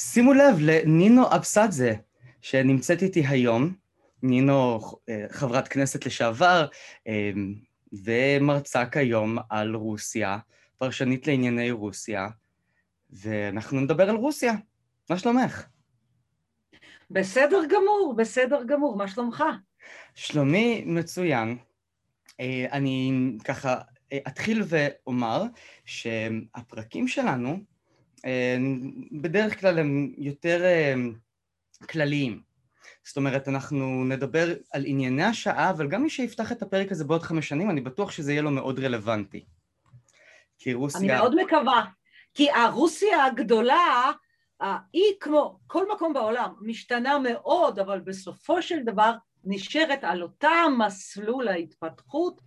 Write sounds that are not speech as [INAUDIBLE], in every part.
שימו לב לנינו אבסדזה, שנמצאת איתי היום, נינו אה, חברת כנסת לשעבר אה, ומרצה כיום על רוסיה, פרשנית לענייני רוסיה, ואנחנו נדבר על רוסיה. מה שלומך? בסדר גמור, בסדר גמור, מה שלומך? שלומי מצוין. אה, אני ככה אתחיל ואומר שהפרקים שלנו בדרך כלל הם יותר כלליים. זאת אומרת, אנחנו נדבר על ענייני השעה, אבל גם מי שיפתח את הפרק הזה בעוד חמש שנים, אני בטוח שזה יהיה לו מאוד רלוונטי. כי רוסיה... אני מאוד מקווה. כי הרוסיה הגדולה, היא כמו כל מקום בעולם, משתנה מאוד, אבל בסופו של דבר נשארת על אותה מסלול ההתפתחות,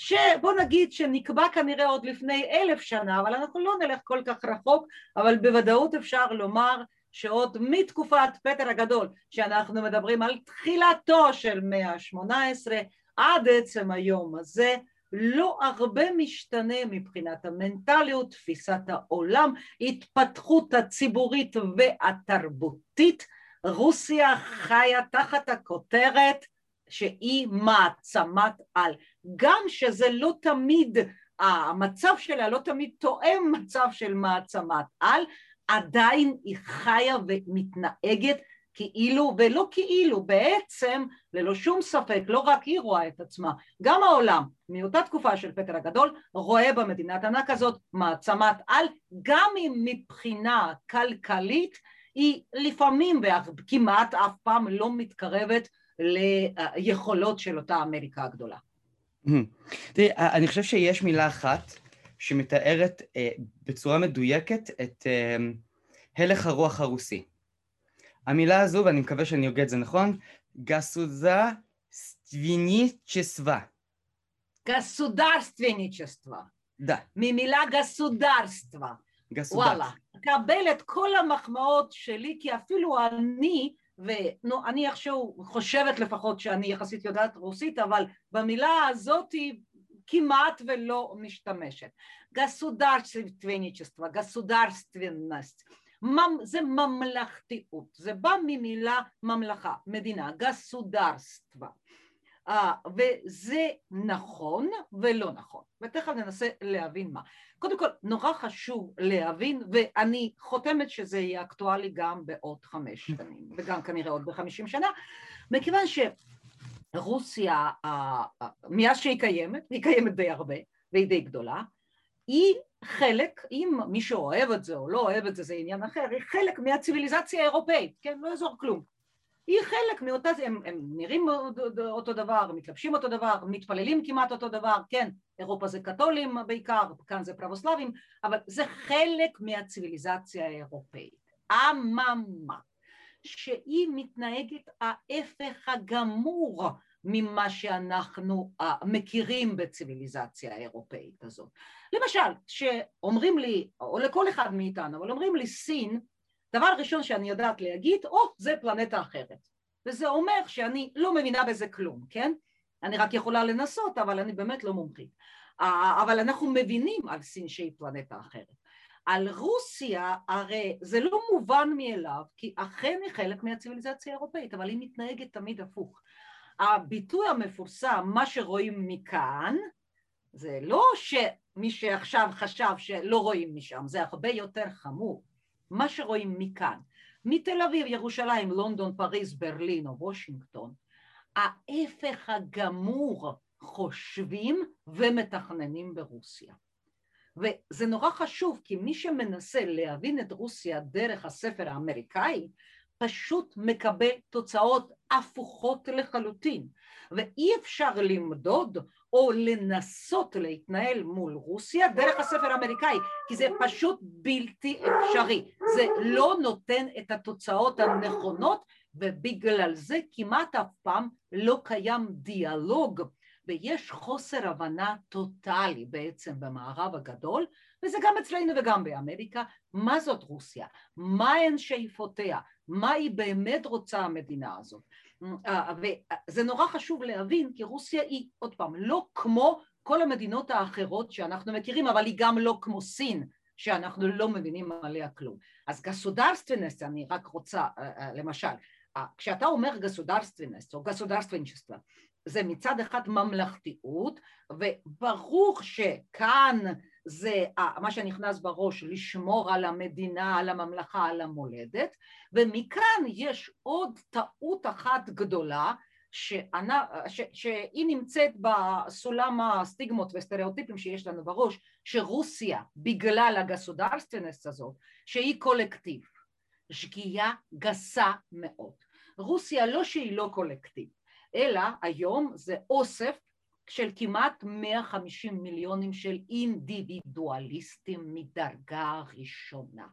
שבוא נגיד שנקבע כנראה עוד לפני אלף שנה, אבל אנחנו לא נלך כל כך רחוק, אבל בוודאות אפשר לומר שעוד מתקופת פטר הגדול, שאנחנו מדברים על תחילתו של מאה ה-18 עד עצם היום הזה, לא הרבה משתנה מבחינת המנטליות, תפיסת העולם, התפתחות הציבורית והתרבותית. רוסיה חיה תחת הכותרת שהיא מעצמת על. גם שזה לא תמיד, המצב שלה לא תמיד תואם מצב של מעצמת על, עדיין היא חיה ומתנהגת כאילו, ולא כאילו, בעצם, ללא שום ספק, לא רק היא רואה את עצמה, גם העולם, מאותה תקופה של פטר הגדול, רואה במדינת ענק הזאת מעצמת על, גם אם מבחינה כלכלית היא לפעמים וכמעט אף פעם לא מתקרבת ליכולות של אותה אמריקה הגדולה. תראי, אני חושב שיש מילה אחת שמתארת אה, בצורה מדויקת את אה, הלך הרוח הרוסי. המילה הזו, ואני מקווה שאני הוגה את זה נכון, גסוזה סטוויניצ'סווה. גסודרסטוויניצ'סווה. דה. ממילה גסודרסטווה. государство. וואלה, קבל את כל המחמאות שלי, כי אפילו אני ונו, אני איכשהו חושבת לפחות שאני יחסית יודעת רוסית, אבל במילה הזאת היא כמעט ולא משתמשת. государственничество, государственность, זה ממלכתיות, זה בא ממילה ממלכה, מדינה, государство. אה, וזה נכון ולא נכון, ותכף ננסה להבין מה. קודם כל, נורא חשוב להבין, ואני חותמת שזה יהיה אקטואלי גם בעוד חמש שנים, וגם כנראה עוד בחמישים שנה, מכיוון שרוסיה, uh, uh, מאז שהיא קיימת, והיא קיימת די הרבה, והיא די גדולה, היא חלק, אם מי שאוהב את זה או לא אוהב את זה, זה עניין אחר, היא חלק מהציוויליזציה האירופאית, כן? לא יעזור כלום. היא חלק מאותה, הם, הם נראים אותו דבר, מתלבשים אותו דבר, מתפללים כמעט אותו דבר, כן, אירופה זה קתולים בעיקר, כאן זה פרבוסלבים, אבל זה חלק מהציוויליזציה האירופאית. אממה, שהיא מתנהגת ההפך הגמור ממה שאנחנו uh, מכירים בציוויליזציה האירופאית הזאת. למשל, שאומרים לי, או לכל אחד מאיתנו, אבל אומרים לי סין, דבר ראשון שאני יודעת להגיד, או, oh, זה פלנטה אחרת. וזה אומר שאני לא מבינה בזה כלום, כן? אני רק יכולה לנסות, אבל אני באמת לא מומחית. אבל אנחנו מבינים על סין שהיא פלנטה אחרת. על רוסיה הרי זה לא מובן מאליו, כי אכן היא חלק מהציוויליזציה האירופאית, אבל היא מתנהגת תמיד הפוך. הביטוי המפורסם, מה שרואים מכאן, זה לא שמי שעכשיו חשב שלא רואים משם, זה הרבה יותר חמור. מה שרואים מכאן, מתל אביב, ירושלים, לונדון, פריז, ברלין או וושינגטון, ההפך הגמור חושבים ומתכננים ברוסיה. וזה נורא חשוב כי מי שמנסה להבין את רוסיה דרך הספר האמריקאי פשוט מקבל תוצאות הפוכות לחלוטין ואי אפשר למדוד או לנסות להתנהל מול רוסיה דרך הספר האמריקאי כי זה פשוט בלתי אפשרי. זה לא נותן את התוצאות הנכונות ובגלל זה כמעט אף פעם לא קיים דיאלוג. ויש חוסר הבנה טוטאלי בעצם במערב הגדול וזה גם אצלנו וגם באמריקה. מה זאת רוסיה, מה הן שאיפותיה, מה היא באמת רוצה המדינה הזאת וזה נורא חשוב להבין כי רוסיה היא עוד פעם לא כמו כל המדינות האחרות שאנחנו מכירים אבל היא גם לא כמו סין שאנחנו לא מבינים עליה כלום. אז государственность, אני רק רוצה, למשל, כשאתה אומר государственность או государственничество, זה מצד אחד ממלכתיות, וברור שכאן זה מה שנכנס בראש, לשמור על המדינה, על הממלכה, על המולדת, ומכאן יש עוד טעות אחת גדולה, שענה, ש, שהיא נמצאת בסולם הסטיגמות וסטריאוטיפים שיש לנו בראש, שרוסיה, בגלל הגסודרסטנס הזאת, שהיא קולקטיב. שגיאה גסה מאוד. רוסיה לא שהיא לא קולקטיב, אלא היום זה אוסף של כמעט 150 מיליונים של אינדיבידואליסטים מדרגה ראשונה.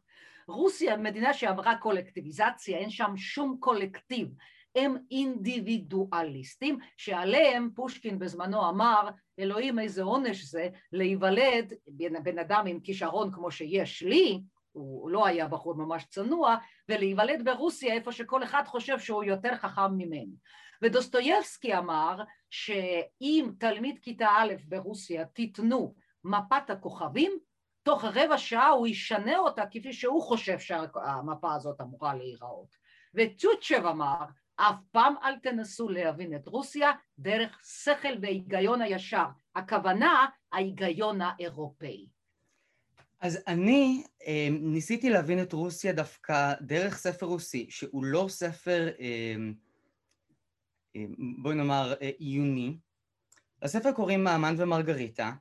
רוסיה מדינה שעברה קולקטיביזציה, אין שם שום קולקטיב, הם אינדיבידואליסטים שעליהם פושקין בזמנו אמר אלוהים איזה עונש זה להיוולד בן, בן אדם עם כישרון כמו שיש לי הוא לא היה בחור ממש צנוע ולהיוולד ברוסיה איפה שכל אחד חושב שהוא יותר חכם ממנו ודוסטויבסקי אמר שאם תלמיד כיתה א' ברוסיה תיתנו מפת הכוכבים תוך רבע שעה הוא ישנה אותה כפי שהוא חושב שהמפה הזאת אמורה להיראות וטוצ'ב אמר אף פעם אל תנסו להבין את רוסיה דרך שכל והיגיון הישר, הכוונה ההיגיון האירופאי. אז אני אה, ניסיתי להבין את רוסיה דווקא דרך ספר רוסי, שהוא לא ספר, אה, בואי נאמר, אה, עיוני. לספר קוראים מעמן ומרגריטה,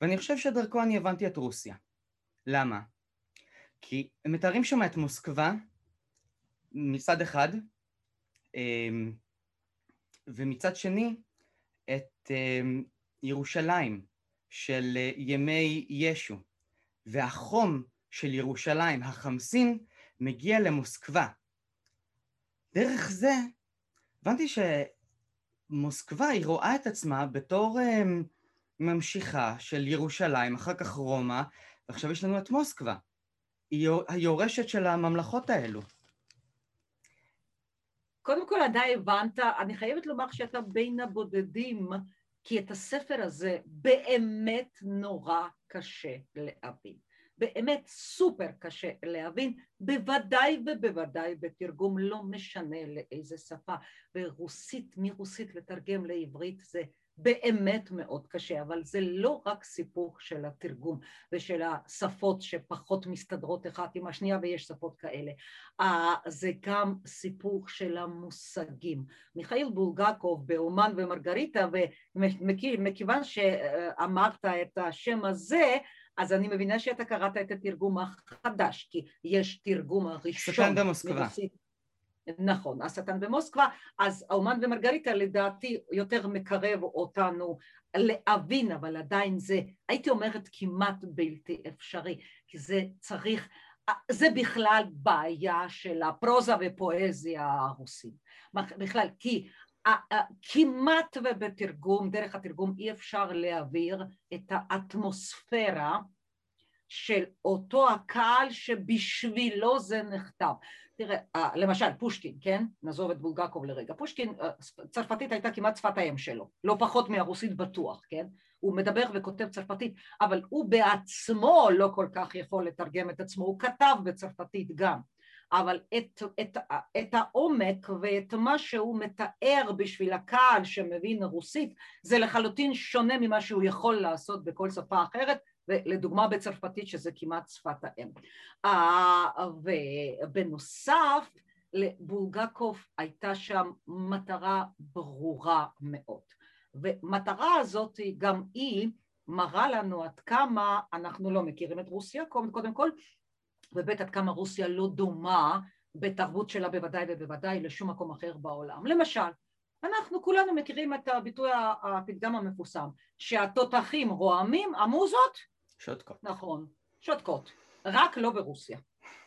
ואני חושב שדרכו אני הבנתי את רוסיה. למה? כי הם מתארים שם את מוסקבה מצד אחד, אמ, ומצד שני את אמ, ירושלים של אה, ימי ישו, והחום של ירושלים, החמסין, מגיע למוסקבה. דרך זה הבנתי שמוסקבה היא רואה את עצמה בתור אמ, ממשיכה של ירושלים, אחר כך רומא, ועכשיו יש לנו את מוסקבה. היא היורשת של הממלכות האלו. קודם כל עדיין הבנת, אני חייבת לומר שאתה בין הבודדים, כי את הספר הזה באמת נורא קשה להבין. באמת סופר קשה להבין, בוודאי ובוודאי בתרגום, לא משנה לאיזה שפה, ברוסית, מרוסית לתרגם לעברית זה באמת מאוד קשה, אבל זה לא רק סיפור של התרגום ושל השפות שפחות מסתדרות אחת עם השנייה ויש שפות כאלה, זה גם סיפור של המושגים. מיכאיל בולגקוב באומן ומרגריטה, ומכיוון שאמרת את השם הזה, אז אני מבינה שאתה קראת את התרגום החדש, כי יש תרגום הראשון. סטן במוסקבה. נכון, השטן במוסקבה, אז האומן ומרגריטה לדעתי יותר מקרב אותנו להבין, אבל עדיין זה, הייתי אומרת כמעט בלתי אפשרי, כי זה צריך, זה בכלל בעיה של הפרוזה ופואזיה הרוסית, בכלל, כי כמעט ובתרגום, דרך התרגום אי אפשר להעביר את האטמוספירה של אותו הקהל שבשבילו זה נכתב. תראה, אה, למשל פושקין, כן? נעזוב את בולגקוב לרגע. פושקין, אה, צרפתית הייתה כמעט שפת האם שלו, לא פחות מהרוסית בטוח, כן? הוא מדבר וכותב צרפתית, אבל הוא בעצמו לא כל כך יכול לתרגם את עצמו, הוא כתב בצרפתית גם. אבל את, את, את העומק ואת מה שהוא מתאר בשביל הקהל שמבין רוסית זה לחלוטין שונה ממה שהוא יכול לעשות בכל שפה אחרת לדוגמה בצרפתית שזה כמעט שפת האם. ובנוסף לבולגקוב הייתה שם מטרה ברורה מאוד ומטרה הזאת גם היא מראה לנו עד כמה אנחנו לא מכירים את רוסיה קודם כל ובית עד כמה רוסיה לא דומה בתרבות שלה בוודאי ובוודאי לשום מקום אחר בעולם. למשל, אנחנו כולנו מכירים את הביטוי הפתגם המפורסם שהתותחים רועמים, המוזות שותקות. נכון, שותקות, רק לא ברוסיה.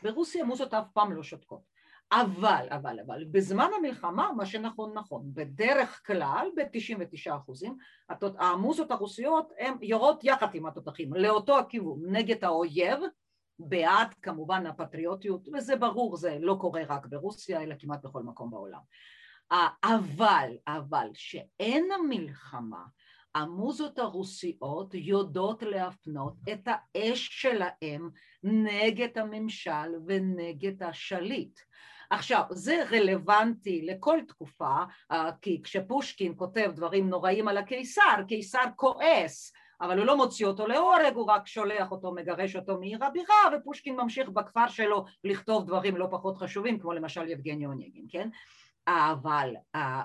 ברוסיה מוזות אף פעם לא שותקות. אבל, אבל, אבל, בזמן המלחמה מה שנכון נכון, בדרך כלל ב-99 אחוזים המוזות הרוסיות הן יורות יחד עם התותחים לאותו הכיוון, נגד האויב, בעד כמובן הפטריוטיות, וזה ברור, זה לא קורה רק ברוסיה אלא כמעט בכל מקום בעולם. אבל, אבל, שאין המלחמה המוזות הרוסיות יודעות להפנות את האש שלהם נגד הממשל ונגד השליט. עכשיו, זה רלוונטי לכל תקופה, אה, כי כשפושקין כותב דברים נוראים על הקיסר, קיסר כועס, אבל הוא לא מוציא אותו להורג, הוא רק שולח אותו, מגרש אותו מעיר הבירה, ופושקין ממשיך בכפר שלו לכתוב דברים לא פחות חשובים, כמו למשל יבגני אוניגין, כן? אבל אה,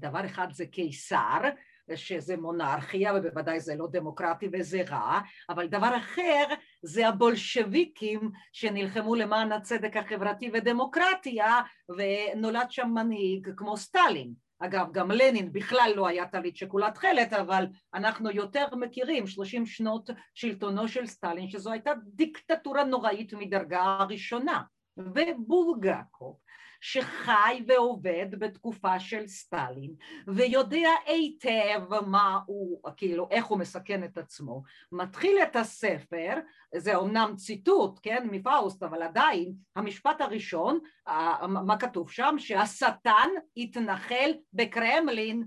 דבר אחד זה קיסר, שזה מונרכיה ובוודאי זה לא דמוקרטי וזה רע, אבל דבר אחר זה הבולשביקים שנלחמו למען הצדק החברתי ודמוקרטיה ונולד שם מנהיג כמו סטלין. אגב, גם לנין בכלל לא היה טלית שכולה תכלת, אבל אנחנו יותר מכירים שלושים שנות שלטונו של סטלין, שזו הייתה דיקטטורה נוראית מדרגה ראשונה. ובולגקוב שחי ועובד בתקופה של סטלין ויודע היטב מה הוא, כאילו איך הוא מסכן את עצמו, מתחיל את הספר, זה אומנם ציטוט, כן, מפאוסט, אבל עדיין המשפט הראשון, מה כתוב שם? שהשטן התנחל בקרמלין.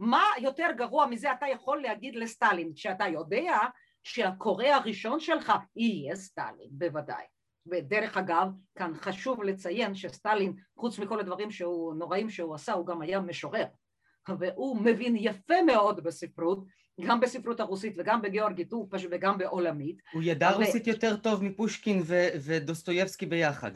מה יותר גרוע מזה אתה יכול להגיד לסטלין? כשאתה יודע שהקורא הראשון שלך יהיה סטלין בוודאי ודרך אגב, כאן חשוב לציין שסטלין, חוץ מכל הדברים שהוא, נוראים שהוא עשה, הוא גם היה משורר. והוא מבין יפה מאוד בספרות, גם בספרות הרוסית וגם בגיאורגית וגם בעולמית. הוא ידע ו... רוסית יותר טוב מפושקין ו- ודוסטויבסקי ביחד.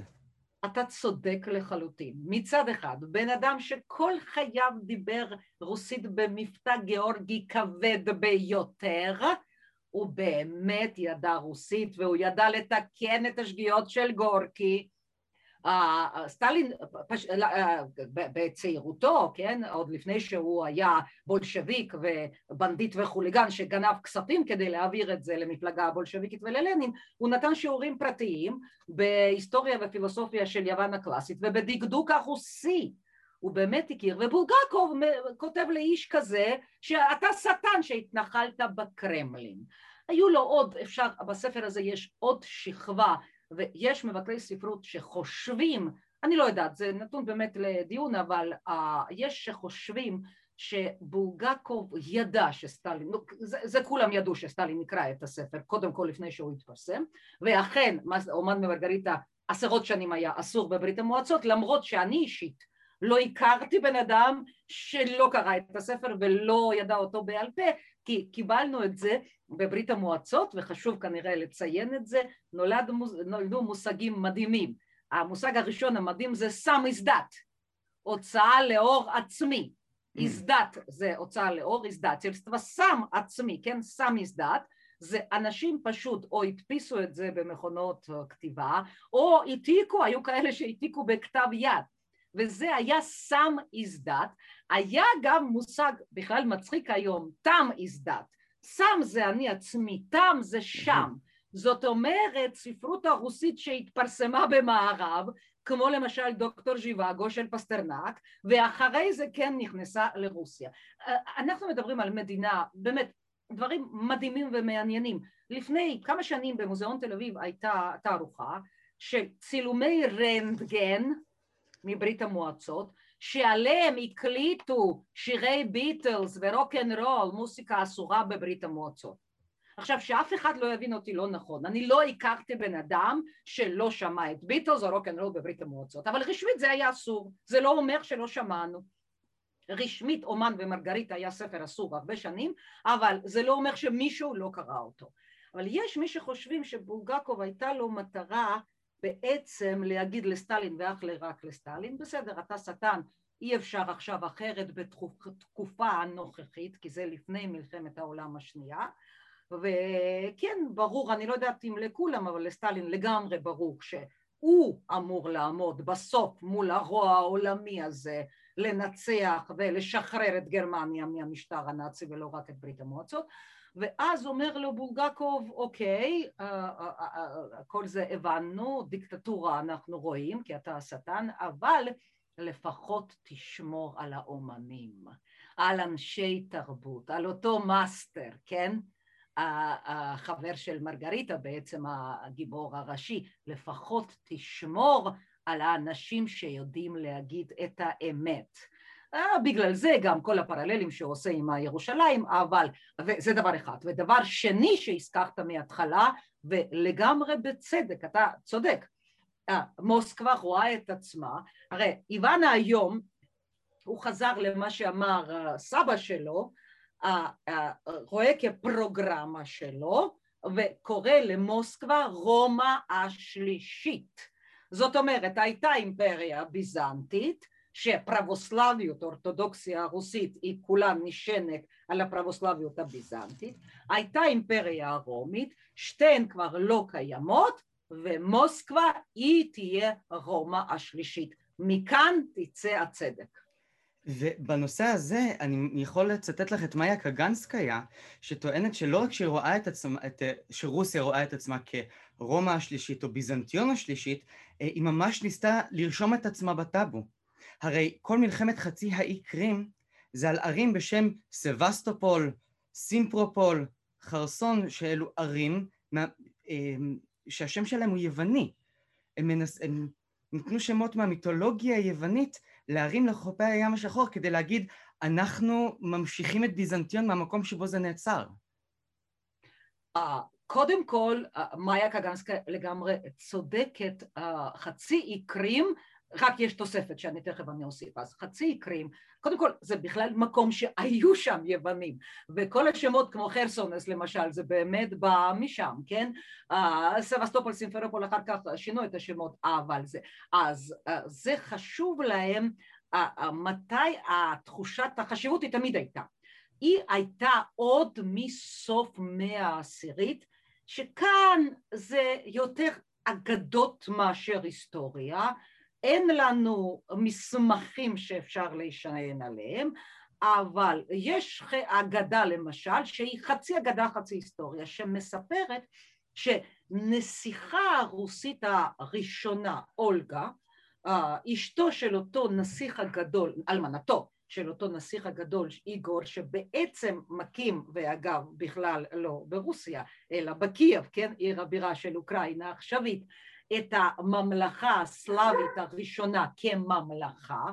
אתה צודק לחלוטין. מצד אחד, בן אדם שכל חייו דיבר רוסית במבטא גיאורגי כבד ביותר, הוא באמת ידע רוסית והוא ידע לתקן את השגיאות של גורקי. סטלין בצעירותו, כן, עוד לפני שהוא היה בולשביק ובנדיט וחוליגן שגנב כספים כדי להעביר את זה למפלגה הבולשביקית וללנין, הוא נתן שיעורים פרטיים בהיסטוריה ופילוסופיה של יוון הקלאסית ובדקדוק הרוסי הוא באמת הכיר, ובולגקוב כותב לאיש כזה שאתה שטן שהתנחלת בקרמלין. היו לו עוד, אפשר, בספר הזה יש עוד שכבה, ויש מבקרי ספרות שחושבים, אני לא יודעת, זה נתון באמת לדיון, אבל uh, יש שחושבים שבולגקוב ידע שסטלין, זה, זה כולם ידעו שסטלין יקרא את הספר, קודם כל לפני שהוא התפרסם, ואכן אומן ממרגריטה עשרות שנים היה אסור בברית המועצות, למרות שאני אישית לא הכרתי בן אדם שלא קרא את הספר ולא ידע אותו בעל פה, כי קיבלנו את זה בברית המועצות, וחשוב כנראה לציין את זה, נולד, נולדו מושגים מדהימים. המושג הראשון המדהים זה סם איזדת, הוצאה לאור עצמי. Mm. איזדת זה הוצאה לאור, איזדת, סם עצמי, כן, סם איזדת, זה אנשים פשוט או הדפיסו את זה במכונות כתיבה, או העתיקו, היו כאלה שהעתיקו בכתב יד. וזה היה סם is that, היה גם מושג בכלל מצחיק היום, תם is סם זה אני עצמי, תם זה שם, זאת אומרת ספרות הרוסית שהתפרסמה במערב, כמו למשל דוקטור ז'יוואגו של פסטרנק, ואחרי זה כן נכנסה לרוסיה. אנחנו מדברים על מדינה, באמת, דברים מדהימים ומעניינים. לפני כמה שנים במוזיאון תל אביב הייתה תערוכה של צילומי רנטגן מברית המועצות שעליהם הקליטו שירי ביטלס ורוק אנד רול, מוסיקה אסורה בברית המועצות. עכשיו שאף אחד לא יבין אותי לא נכון, אני לא הכרתי בן אדם שלא שמע את ביטלס או רוק אנד רול בברית המועצות, אבל רשמית זה היה אסור, זה לא אומר שלא שמענו. רשמית אומן ומרגרית היה ספר אסור הרבה שנים, אבל זה לא אומר שמישהו לא קרא אותו. אבל יש מי שחושבים שבולגקוב הייתה לו מטרה בעצם להגיד לסטלין ואך רק לסטלין, בסדר, אתה שטן, אי אפשר עכשיו אחרת בתקופה הנוכחית, כי זה לפני מלחמת העולם השנייה, וכן, ברור, אני לא יודעת אם לכולם, אבל לסטלין לגמרי ברור שהוא אמור לעמוד בסוף מול הרוע העולמי הזה, לנצח ולשחרר את גרמניה מהמשטר הנאצי ולא רק את ברית המועצות, ואז אומר לו בולגקוב, אוקיי, אה, אה, אה, כל זה הבנו, דיקטטורה אנחנו רואים, כי אתה השטן, אבל לפחות תשמור על האומנים, על אנשי תרבות, על אותו מאסטר, כן? החבר של מרגריטה בעצם הגיבור הראשי, לפחות תשמור על האנשים שיודעים להגיד את האמת. בגלל זה גם כל הפרללים שהוא עושה עם ירושלים, אבל, וזה דבר אחד. ודבר שני שהזכרת מההתחלה, ולגמרי בצדק, אתה צודק, מוסקבה רואה את עצמה, הרי איוונה היום, הוא חזר למה שאמר סבא שלו, רואה כפרוגרמה שלו, וקורא למוסקבה רומא השלישית. זאת אומרת, הייתה אימפריה ביזנטית, שפרבוסלביות, אורתודוקסיה הרוסית, היא כולה נשענת על הפרבוסלביות הביזנטית, הייתה אימפריה הרומית, שתיהן כבר לא קיימות, ומוסקבה היא תהיה רומא השלישית. מכאן תצא הצדק. ובנושא הזה אני יכול לצטט לך את מאיה קגנסקיה, שטוענת שלא רק שהיא רואה את עצמה, את, שרוסיה רואה את עצמה כרומא השלישית או ביזנטיון השלישית, היא ממש ניסתה לרשום את עצמה בטאבו. הרי כל מלחמת חצי האי קרים זה על ערים בשם סבסטופול, סימפרופול, חרסון, שאלו ערים שהשם שלהם הוא יווני. הם, מנס, הם נתנו שמות מהמיתולוגיה היוונית להרים לחופי הים השחור כדי להגיד אנחנו ממשיכים את ביזנטיון מהמקום שבו זה נעצר. קודם כל, מאיה קגנסקה לגמרי צודקת, חצי אי קרים רק יש תוספת שאני תכף אני אוסיף, אז חצי קרים, קודם כל זה בכלל מקום שהיו שם יוונים וכל השמות כמו חרסונס למשל זה באמת בא משם, כן? סבסטופול, סימפרופול אחר כך שינו את השמות אבל זה, אז זה חשוב להם מתי התחושת החשיבות היא תמיד הייתה, היא הייתה עוד מסוף מאה העשירית שכאן זה יותר אגדות מאשר היסטוריה אין לנו מסמכים שאפשר להישען עליהם, אבל יש אגדה למשל שהיא חצי אגדה חצי היסטוריה שמספרת שנסיכה הרוסית הראשונה אולגה אשתו של אותו נסיך הגדול, אלמנתו של אותו נסיך הגדול איגור שבעצם מקים ואגב בכלל לא ברוסיה אלא בקייב כן? עיר הבירה של אוקראינה העכשווית את הממלכה הסלאבית הראשונה כממלכה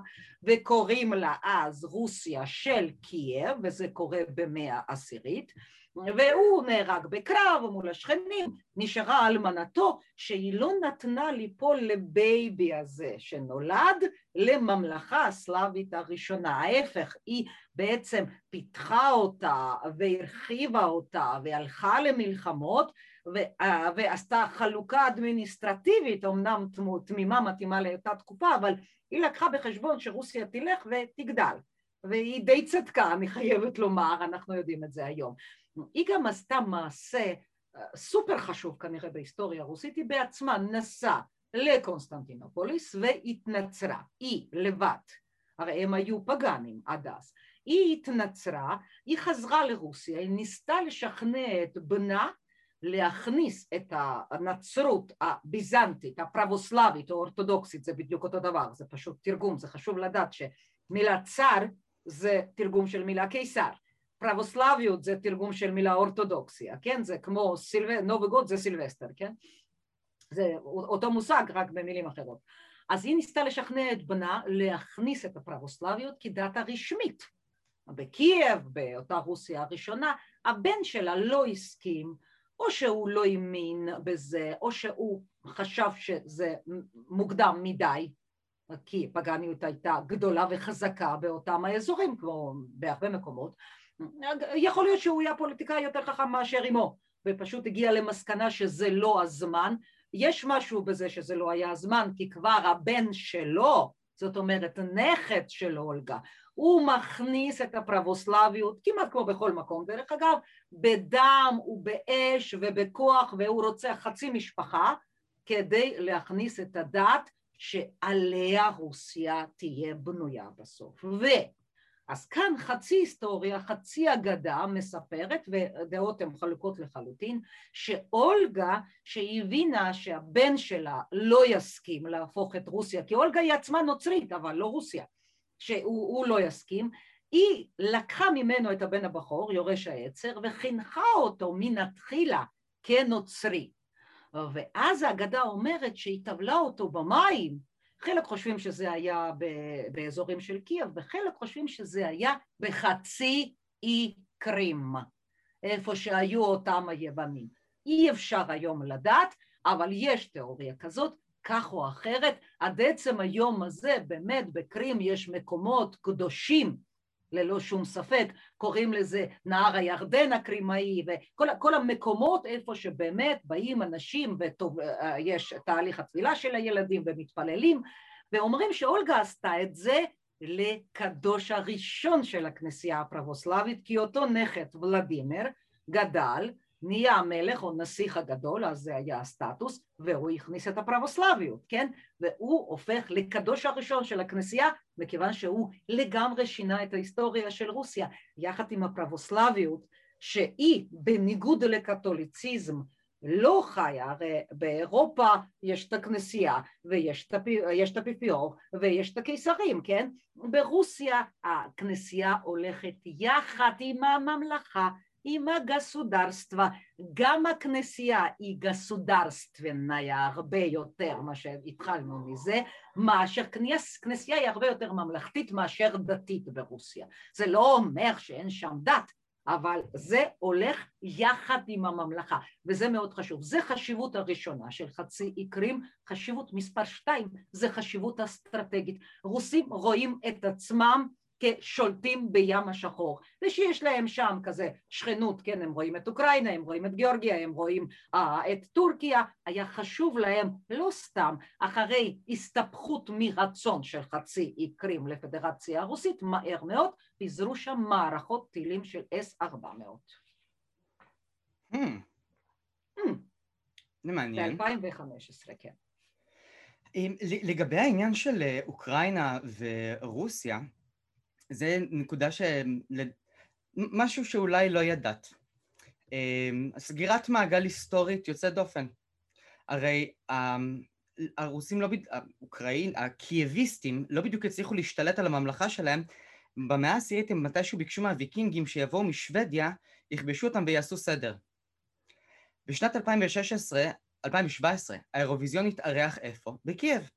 וקוראים לה אז רוסיה של קייב וזה קורה במאה העשירית והוא נהרג בקרב מול השכנים, נשארה אלמנתו שהיא לא נתנה ליפול לבייבי הזה שנולד לממלכה הסלאבית הראשונה, ההפך היא בעצם פיתחה אותה והרחיבה אותה והלכה למלחמות ועשתה חלוקה אדמיניסטרטיבית, אמנם תמימה מתאימה לאותה תקופה, אבל היא לקחה בחשבון שרוסיה תלך ותגדל, והיא די צדקה, אני חייבת לומר, אנחנו יודעים את זה היום. היא גם עשתה מעשה סופר חשוב כנראה בהיסטוריה הרוסית, היא בעצמה נסעה לקונסטנטינופוליס והתנצרה, היא לבד, הרי הם היו פגאנים עד אז, היא התנצרה, היא חזרה לרוסיה, היא ניסתה לשכנע את בנה להכניס את הנצרות הביזנטית, הפרבוסלבית או אורתודוקסית, זה בדיוק אותו דבר, זה פשוט תרגום, זה חשוב לדעת שמילה צר זה תרגום של מילה קיסר, פרבוסלביות זה תרגום של מילה אורתודוקסיה, כן? זה כמו סילב... נובגוד זה סילבסטר, כן? זה אותו מושג רק במילים אחרות. אז היא ניסתה לשכנע את בנה להכניס את הפרבוסלביות כדת הרשמית. בקייב, באותה רוסיה הראשונה, הבן שלה לא הסכים או שהוא לא האמין בזה, או שהוא חשב שזה מוקדם מדי, כי פגניות הייתה גדולה וחזקה באותם האזורים, כמו בהרבה מקומות. יכול להיות שהוא היה פוליטיקאי יותר חכם מאשר אמו, ופשוט הגיע למסקנה שזה לא הזמן. יש משהו בזה שזה לא היה הזמן, כי כבר הבן שלו, זאת אומרת נכד של אולגה, הוא מכניס את הפרבוסלביות כמעט כמו בכל מקום דרך אגב בדם ובאש ובכוח והוא רוצה חצי משפחה כדי להכניס את הדת שעליה רוסיה תהיה בנויה בסוף. ו... אז כאן חצי היסטוריה, חצי אגדה מספרת, ודעות הן חלוקות לחלוטין, שאולגה שהבינה שהבן שלה לא יסכים להפוך את רוסיה, כי אולגה היא עצמה נוצרית אבל לא רוסיה, שהוא לא יסכים, היא לקחה ממנו את הבן הבכור, יורש העצר, וחינכה אותו מנתחילה כנוצרי. ואז האגדה אומרת שהיא טבלה אותו במים, חלק חושבים שזה היה באזורים של קייב, וחלק חושבים שזה היה בחצי אי קרים, איפה שהיו אותם היוונים. אי אפשר היום לדעת, אבל יש תיאוריה כזאת, כך או אחרת, עד עצם היום הזה באמת בקרים יש מקומות קדושים ללא שום ספק, קוראים לזה נהר הירדן הקרימאי וכל המקומות איפה שבאמת באים אנשים ויש תהליך התפילה של הילדים ומתפללים ואומרים שאולגה עשתה את זה לקדוש הראשון של הכנסייה הפרבוסלבית כי אותו נכד ולדימיר גדל נהיה המלך או נסיך הגדול, אז זה היה הסטטוס, והוא הכניס את הפרבוסלביות, כן? והוא הופך לקדוש הראשון של הכנסייה, מכיוון שהוא לגמרי שינה את ההיסטוריה של רוסיה, יחד עם הפרבוסלביות, שהיא בניגוד לקתוליציזם לא חיה, הרי באירופה יש את הכנסייה ויש את האפיפיור ויש את הקיסרים, כן? ברוסיה הכנסייה הולכת יחד עם הממלכה עם הגסודרסטווה, גם הכנסייה היא גסודרסטווניה הרבה יותר מאשר התחלנו מזה, מאשר כנס, כנסייה היא הרבה יותר ממלכתית מאשר דתית ברוסיה. זה לא אומר שאין שם דת, אבל זה הולך יחד עם הממלכה, וזה מאוד חשוב. זה חשיבות הראשונה של חצי אי חשיבות מספר שתיים זה חשיבות אסטרטגית. רוסים רואים את עצמם כשולטים בים השחור ושיש להם שם כזה שכנות, כן, הם רואים את אוקראינה, הם רואים את גיאורגיה, הם רואים uh, את טורקיה, היה חשוב להם לא סתם אחרי הסתבכות מרצון של חצי אי קרים לפדרציה הרוסית, מהר מאוד פיזרו שם מערכות טילים של S-400. Hmm. Hmm. זה מעניין. ב-2015, כן. לגבי העניין של אה, אוקראינה ורוסיה, זה נקודה ש... משהו שאולי לא ידעת. אמ, סגירת מעגל היסטורית יוצאת דופן. הרי אמ, הרוסים לא בדיוק, האוקראין, הקייביסטים לא בדיוק הצליחו להשתלט על הממלכה שלהם. במאה העשירית הם מתישהו ביקשו מהוויקינגים שיבואו משוודיה, יכבשו אותם ויעשו סדר. בשנת 2016, 2017, האירוויזיון התארח איפה? בקייב.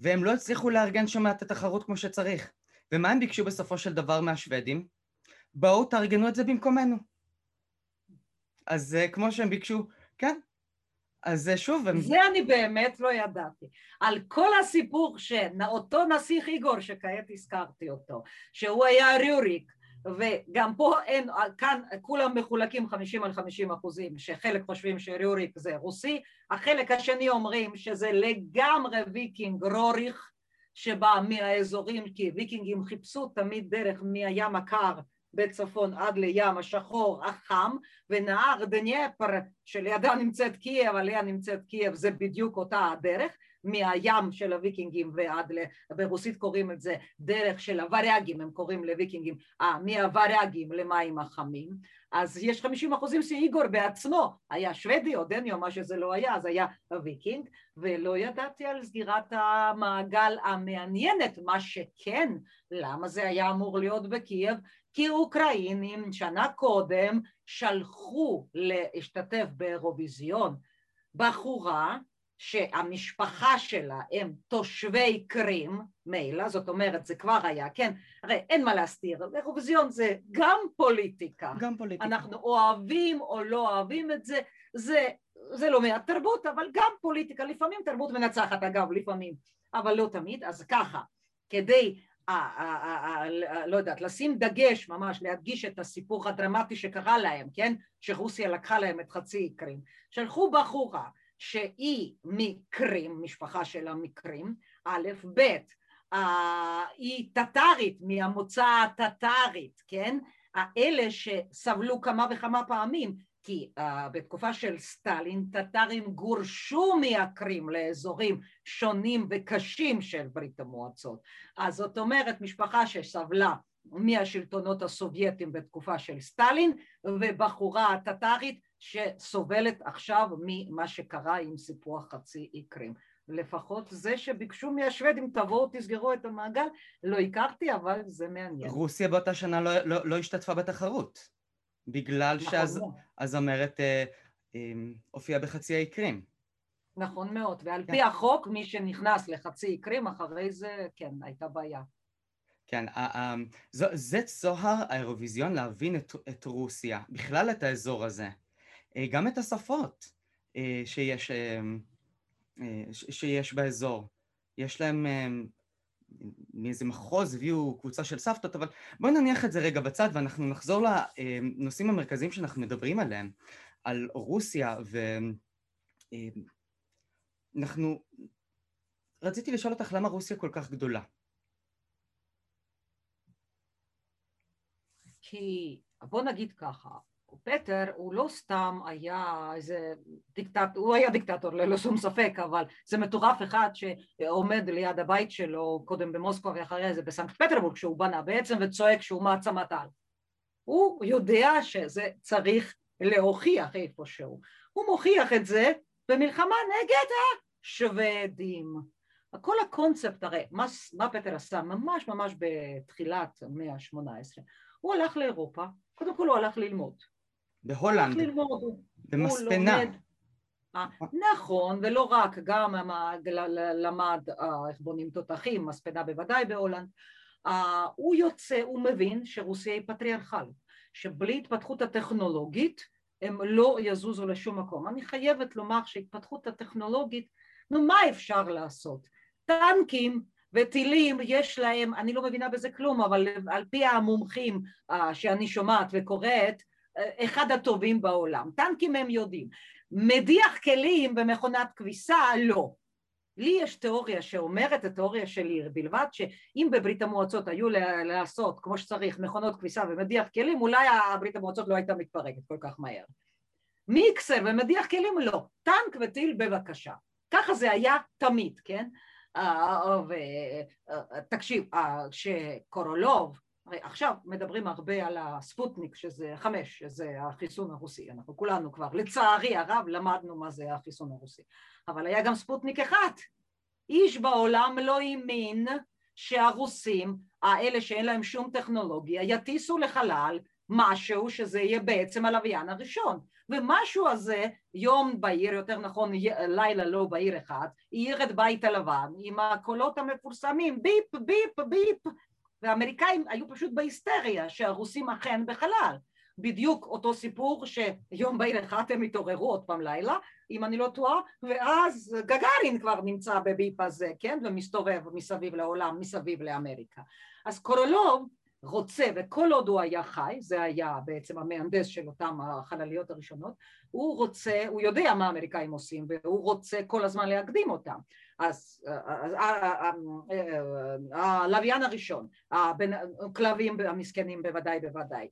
והם לא הצליחו לארגן שם את התחרות כמו שצריך. ומה הם ביקשו בסופו של דבר מהשוודים? בואו תארגנו את זה במקומנו. אז uh, כמו שהם ביקשו, כן. אז uh, שוב... הם... זה אני באמת לא ידעתי. על כל הסיפור שאותו נסיך איגור שכעת הזכרתי אותו, שהוא היה ריוריק, וגם פה אין, כאן כולם מחולקים 50 על 50 אחוזים, שחלק חושבים שריוריק זה רוסי, החלק השני אומרים שזה לגמרי ויקינג רוריך, שבא מהאזורים, כי ויקינגים חיפשו תמיד דרך מהים הקר בצפון עד לים השחור החם, ונהר דניאפר שלידה נמצאת קייב, עליה נמצאת קייב, זה בדיוק אותה הדרך, מהים של הוויקינגים ועד, ל... ברוסית קוראים את זה דרך של הווריאגים, הם קוראים לוויקינגים, אה, מהווריאגים למים החמים, אז יש חמישים אחוזים שאיגור בעצמו היה שוודי או דני או מה שזה לא היה, אז היה הוויקינג, ולא ידעתי על סגירת המעגל המעניינת, מה שכן, למה זה היה אמור להיות בקייב? כי אוקראינים שנה קודם שלחו להשתתף באירוויזיון בחורה שהמשפחה שלה הם תושבי קרים, מילא, זאת אומרת זה כבר היה, כן, הרי אין מה להסתיר, אירוויזיון זה גם פוליטיקה, גם פוליטיקה, אנחנו אוהבים או לא אוהבים את זה, זה, זה לא מעט תרבות, אבל גם פוליטיקה, לפעמים תרבות מנצחת אגב, לפעמים, אבל לא תמיד, אז ככה, כדי לא יודעת, לשים דגש ממש, להדגיש את הסיפור הדרמטי שקרה להם, כן? שרוסיה לקחה להם את חצי קרים. שלחו בחורה שהיא מקרים, משפחה של המקרים, א', ב', היא טטרית, מהמוצא הטטרית, כן? האלה שסבלו כמה וכמה פעמים, כי uh, בתקופה של סטלין טטרים גורשו מהקרים לאזורים שונים וקשים של ברית המועצות. אז זאת אומרת משפחה שסבלה מהשלטונות הסובייטים בתקופה של סטלין ובחורה טטרית שסובלת עכשיו ממה שקרה עם סיפוח חצי אי קרים. לפחות זה שביקשו מהשוודים תבואו תסגרו את המעגל, לא הכרתי אבל זה מעניין. רוסיה באותה שנה לא, לא, לא השתתפה בתחרות, בגלל נכון. שהזמרת אה, אה, הופיעה בחצי האי קרים. נכון מאוד, ועל כן. פי החוק מי שנכנס לחצי קרים אחרי זה, כן, הייתה בעיה. כן, זה צוהר האירוויזיון להבין את, את רוסיה, בכלל את האזור הזה, אה, גם את השפות אה, שיש, אה, שיש באזור. יש להם מאיזה מחוז הביאו קבוצה של סבתות, אבל בואי נניח את זה רגע בצד ואנחנו נחזור לנושאים המרכזיים שאנחנו מדברים עליהם, על רוסיה ואנחנו... רציתי לשאול אותך למה רוסיה כל כך גדולה. כי בוא נגיד ככה, פטר הוא לא סתם היה איזה דיקטטור, הוא היה דיקטטור ללא שום ספק, אבל זה מטורף אחד שעומד ליד הבית שלו קודם במוסקבה ואחרי זה בסנקט פטרבורג שהוא בנה בעצם וצועק שהוא מעצמת על. הוא יודע שזה צריך להוכיח איפשהו. הוא מוכיח את זה במלחמה נגד השוודים. כל הקונספט, הרי מה, מה פטר עשה ממש ממש בתחילת המאה ה-18 הוא הלך לאירופה, קודם כל הוא הלך ללמוד. בהולנד. במספנה. אה, נכון, ולא רק, גם למד אה, איך בונים תותחים, מספנה בוודאי בהולנד. אה, הוא יוצא, הוא מבין שרוסיה היא פטריארכל, שבלי התפתחות הטכנולוגית הם לא יזוזו לשום מקום. אני חייבת לומר שהתפתחות הטכנולוגית, נו מה אפשר לעשות? טנקים וטילים יש להם, אני לא מבינה בזה כלום, אבל על פי המומחים שאני שומעת וקוראת, אחד הטובים בעולם. טנקים הם יודעים. מדיח כלים במכונת כביסה, לא. לי יש תיאוריה שאומרת, התיאוריה שלי בלבד, שאם בברית המועצות היו לעשות כמו שצריך מכונות כביסה ומדיח כלים, אולי ברית המועצות לא הייתה מתפרקת כל כך מהר. מיקסר ומדיח כלים לא, טנק וטיל בבקשה. ככה זה היה תמיד, כן? ותקשיב, שקורולוב, הרי עכשיו מדברים הרבה על הספוטניק שזה חמש, שזה החיסון הרוסי, אנחנו כולנו כבר לצערי הרב למדנו מה זה החיסון הרוסי, אבל היה גם ספוטניק אחד, איש בעולם לא האמין שהרוסים, האלה שאין להם שום טכנולוגיה, יטיסו לחלל משהו שזה יהיה בעצם הלוויין הראשון. ומשהו הזה יום בהיר, יותר נכון לילה לא בהיר אחד, העיר את בית הלבן עם הקולות המפורסמים ביפ ביפ ביפ והאמריקאים היו פשוט בהיסטריה שהרוסים אכן בחלל. בדיוק אותו סיפור שיום בהיר אחד הם התעוררו עוד פעם לילה אם אני לא טועה ואז גגארין כבר נמצא בביפ הזה כן? ומסתובב מסביב לעולם מסביב לאמריקה. אז קורולוב רוצה, וכל עוד הוא היה חי, זה היה בעצם המהנדס של אותם החלליות הראשונות, הוא רוצה, הוא יודע מה האמריקאים עושים והוא רוצה כל הזמן להקדים אותם. אז הלוויין הראשון, הכלבים המסכנים בוודאי בוודאי,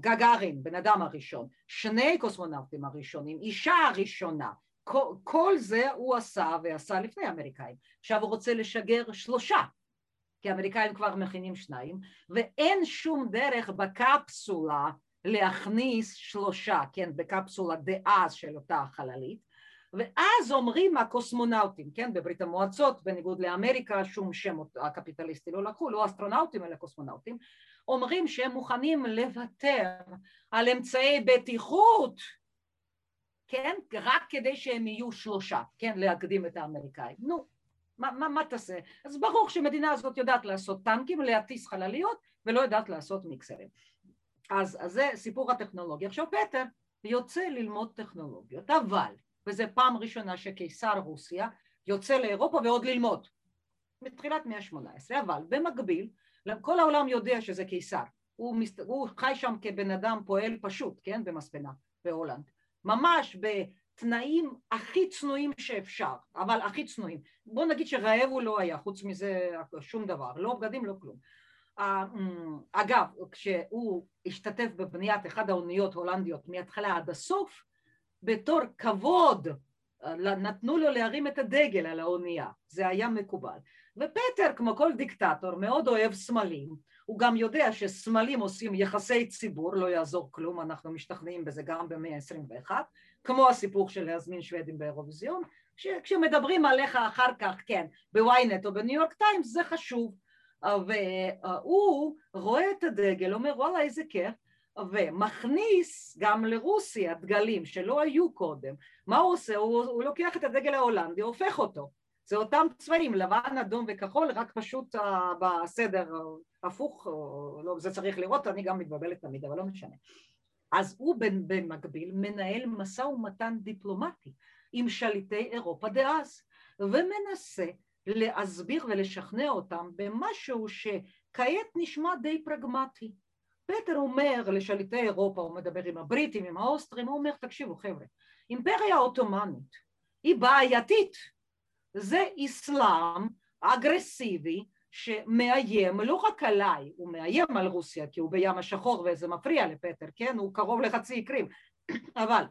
גגארין, בן אדם הראשון, שני קוסמונאוטים הראשונים, אישה הראשונה, כל, כל זה הוא עשה ועשה לפני האמריקאים. עכשיו הוא רוצה לשגר שלושה כי האמריקאים כבר מכינים שניים, ואין שום דרך בקפסולה להכניס שלושה, כן, בקפסולה דאז של אותה חללית, ואז אומרים הקוסמונאוטים, כן, בברית המועצות, בניגוד לאמריקה, שום שם הקפיטליסטי לא לקחו, לא אסטרונאוטים אלא קוסמונאוטים, אומרים שהם מוכנים לוותר על אמצעי בטיחות, כן, רק כדי שהם יהיו שלושה, כן, להקדים את האמריקאים. נו, מה, מה, מה תעשה? אז ברור שמדינה הזאת יודעת לעשות טנקים, להטיס חלליות, ולא יודעת לעשות מיקסרים. אז, אז זה סיפור הטכנולוגיה. עכשיו פטר יוצא ללמוד טכנולוגיות, אבל, וזו פעם ראשונה שקיסר רוסיה יוצא לאירופה ועוד ללמוד, בתחילת מאה ה-18, אבל במקביל, כל העולם יודע שזה קיסר, הוא, מסת... הוא חי שם כבן אדם פועל פשוט, כן, במספנה, בהולנד, ממש תנאים הכי צנועים שאפשר, אבל הכי צנועים. בוא נגיד שרעב הוא לא היה, חוץ מזה שום דבר, לא בגדים, לא כלום. אמ, אגב, כשהוא השתתף בבניית אחד האוניות הולנדיות מההתחלה עד הסוף, בתור כבוד אה, נתנו לו להרים את הדגל על האונייה, זה היה מקובל. ופטר, כמו כל דיקטטור, מאוד אוהב סמלים, הוא גם יודע שסמלים עושים יחסי ציבור, לא יעזור כלום, אנחנו משתכנעים בזה גם במאה ה-21, כמו הסיפור של להזמין שוודים באירוויזיון, כשמדברים עליך אחר כך, כן, בוויינט או בניו יורק טיימס, זה חשוב. והוא רואה את הדגל, אומר וואלה איזה כיף, ומכניס גם לרוסיה דגלים שלא היו קודם. מה הוא עושה? הוא, הוא לוקח את הדגל ההולנדי, הופך אותו. זה אותם צבעים, לבן, אדום וכחול, רק פשוט uh, בסדר uh, הפוך, uh, לא, זה צריך לראות, אני גם מתבלבלת תמיד, אבל לא משנה. אז הוא במקביל מנהל משא ומתן דיפלומטי עם שליטי אירופה דאז, ומנסה להסביר ולשכנע אותם במשהו שכעת נשמע די פרגמטי. פטר אומר לשליטי אירופה, הוא מדבר עם הבריטים, עם האוסטרים, הוא אומר, תקשיבו חבר'ה, אימפריה עות'מאנית היא בעייתית, זה אסלאם אגרסיבי שמאיים לא רק עליי, הוא מאיים על רוסיה כי הוא בים השחור וזה מפריע לפטר, כן? הוא קרוב לחצי קרים, [CLEARS THROAT] אבל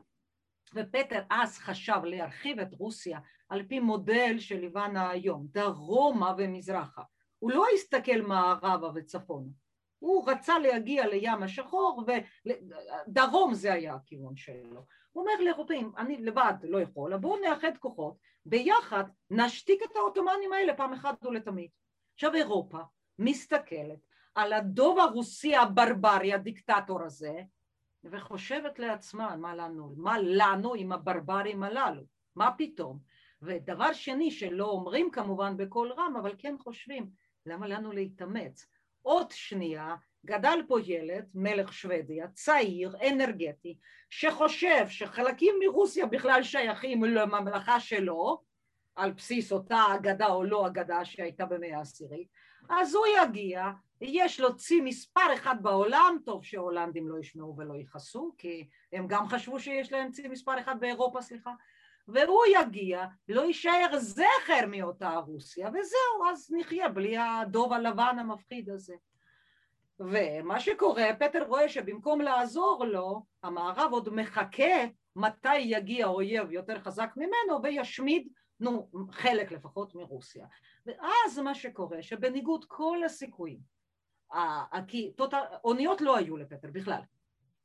ופטר אז חשב להרחיב את רוסיה על פי מודל של לבנה היום, דרומה ומזרחה. הוא לא הסתכל מערבה וצפונה, הוא רצה להגיע לים השחור ודרום זה היה הכיוון שלו. הוא אומר לאירופאים, אני לבד לא יכול, בואו נאחד כוחות, ביחד נשתיק את העות'מאנים האלה פעם אחת ולתמיד. עכשיו אירופה מסתכלת על הדוב הרוסי הברברי, הדיקטטור הזה, וחושבת לעצמה, מה לנו, מה לנו עם הברברים הללו, מה פתאום? ודבר שני שלא אומרים כמובן בקול רם, אבל כן חושבים, למה לנו להתאמץ? עוד שנייה גדל פה ילד, מלך שוודיה, צעיר, אנרגטי, שחושב שחלקים מרוסיה בכלל שייכים לממלכה שלו, על בסיס אותה אגדה או לא אגדה שהייתה במאה העשירית, אז הוא יגיע, יש לו צי מספר אחד בעולם, טוב שההולנדים לא ישמעו ולא יכעסו, כי הם גם חשבו שיש להם צי מספר אחד באירופה, סליחה, והוא יגיע, לא יישאר זכר מאותה רוסיה, וזהו, אז נחיה בלי הדוב הלבן המפחיד הזה. ומה שקורה, פטר רואה שבמקום לעזור לו, המערב עוד מחכה מתי יגיע אויב יותר חזק ממנו וישמיד, נו, חלק לפחות מרוסיה. ואז מה שקורה, שבניגוד כל הסיכויים, כי אוניות לא היו לפטר בכלל,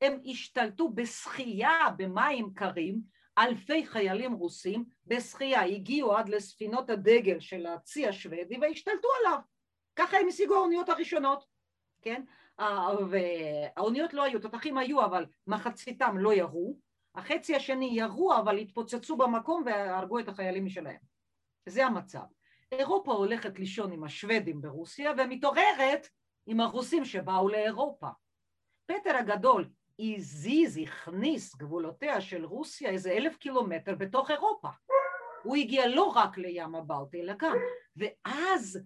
הם השתלטו בשחייה במים קרים, אלפי חיילים רוסים בשחייה הגיעו עד לספינות הדגל של הצי השוודי והשתלטו עליו. ככה הם השיגו האוניות הראשונות. כן? והאוניות לא היו, תותחים היו אבל מחציתם לא ירו, החצי השני ירו אבל התפוצצו במקום והרגו את החיילים משלהם. זה המצב. אירופה הולכת לישון עם השוודים ברוסיה ומתעוררת עם הרוסים שבאו לאירופה. פטר הגדול הזיז, הכניס גבולותיה של רוסיה איזה אלף קילומטר בתוך אירופה. הוא הגיע לא רק לים הבלטי אלא גם, ואז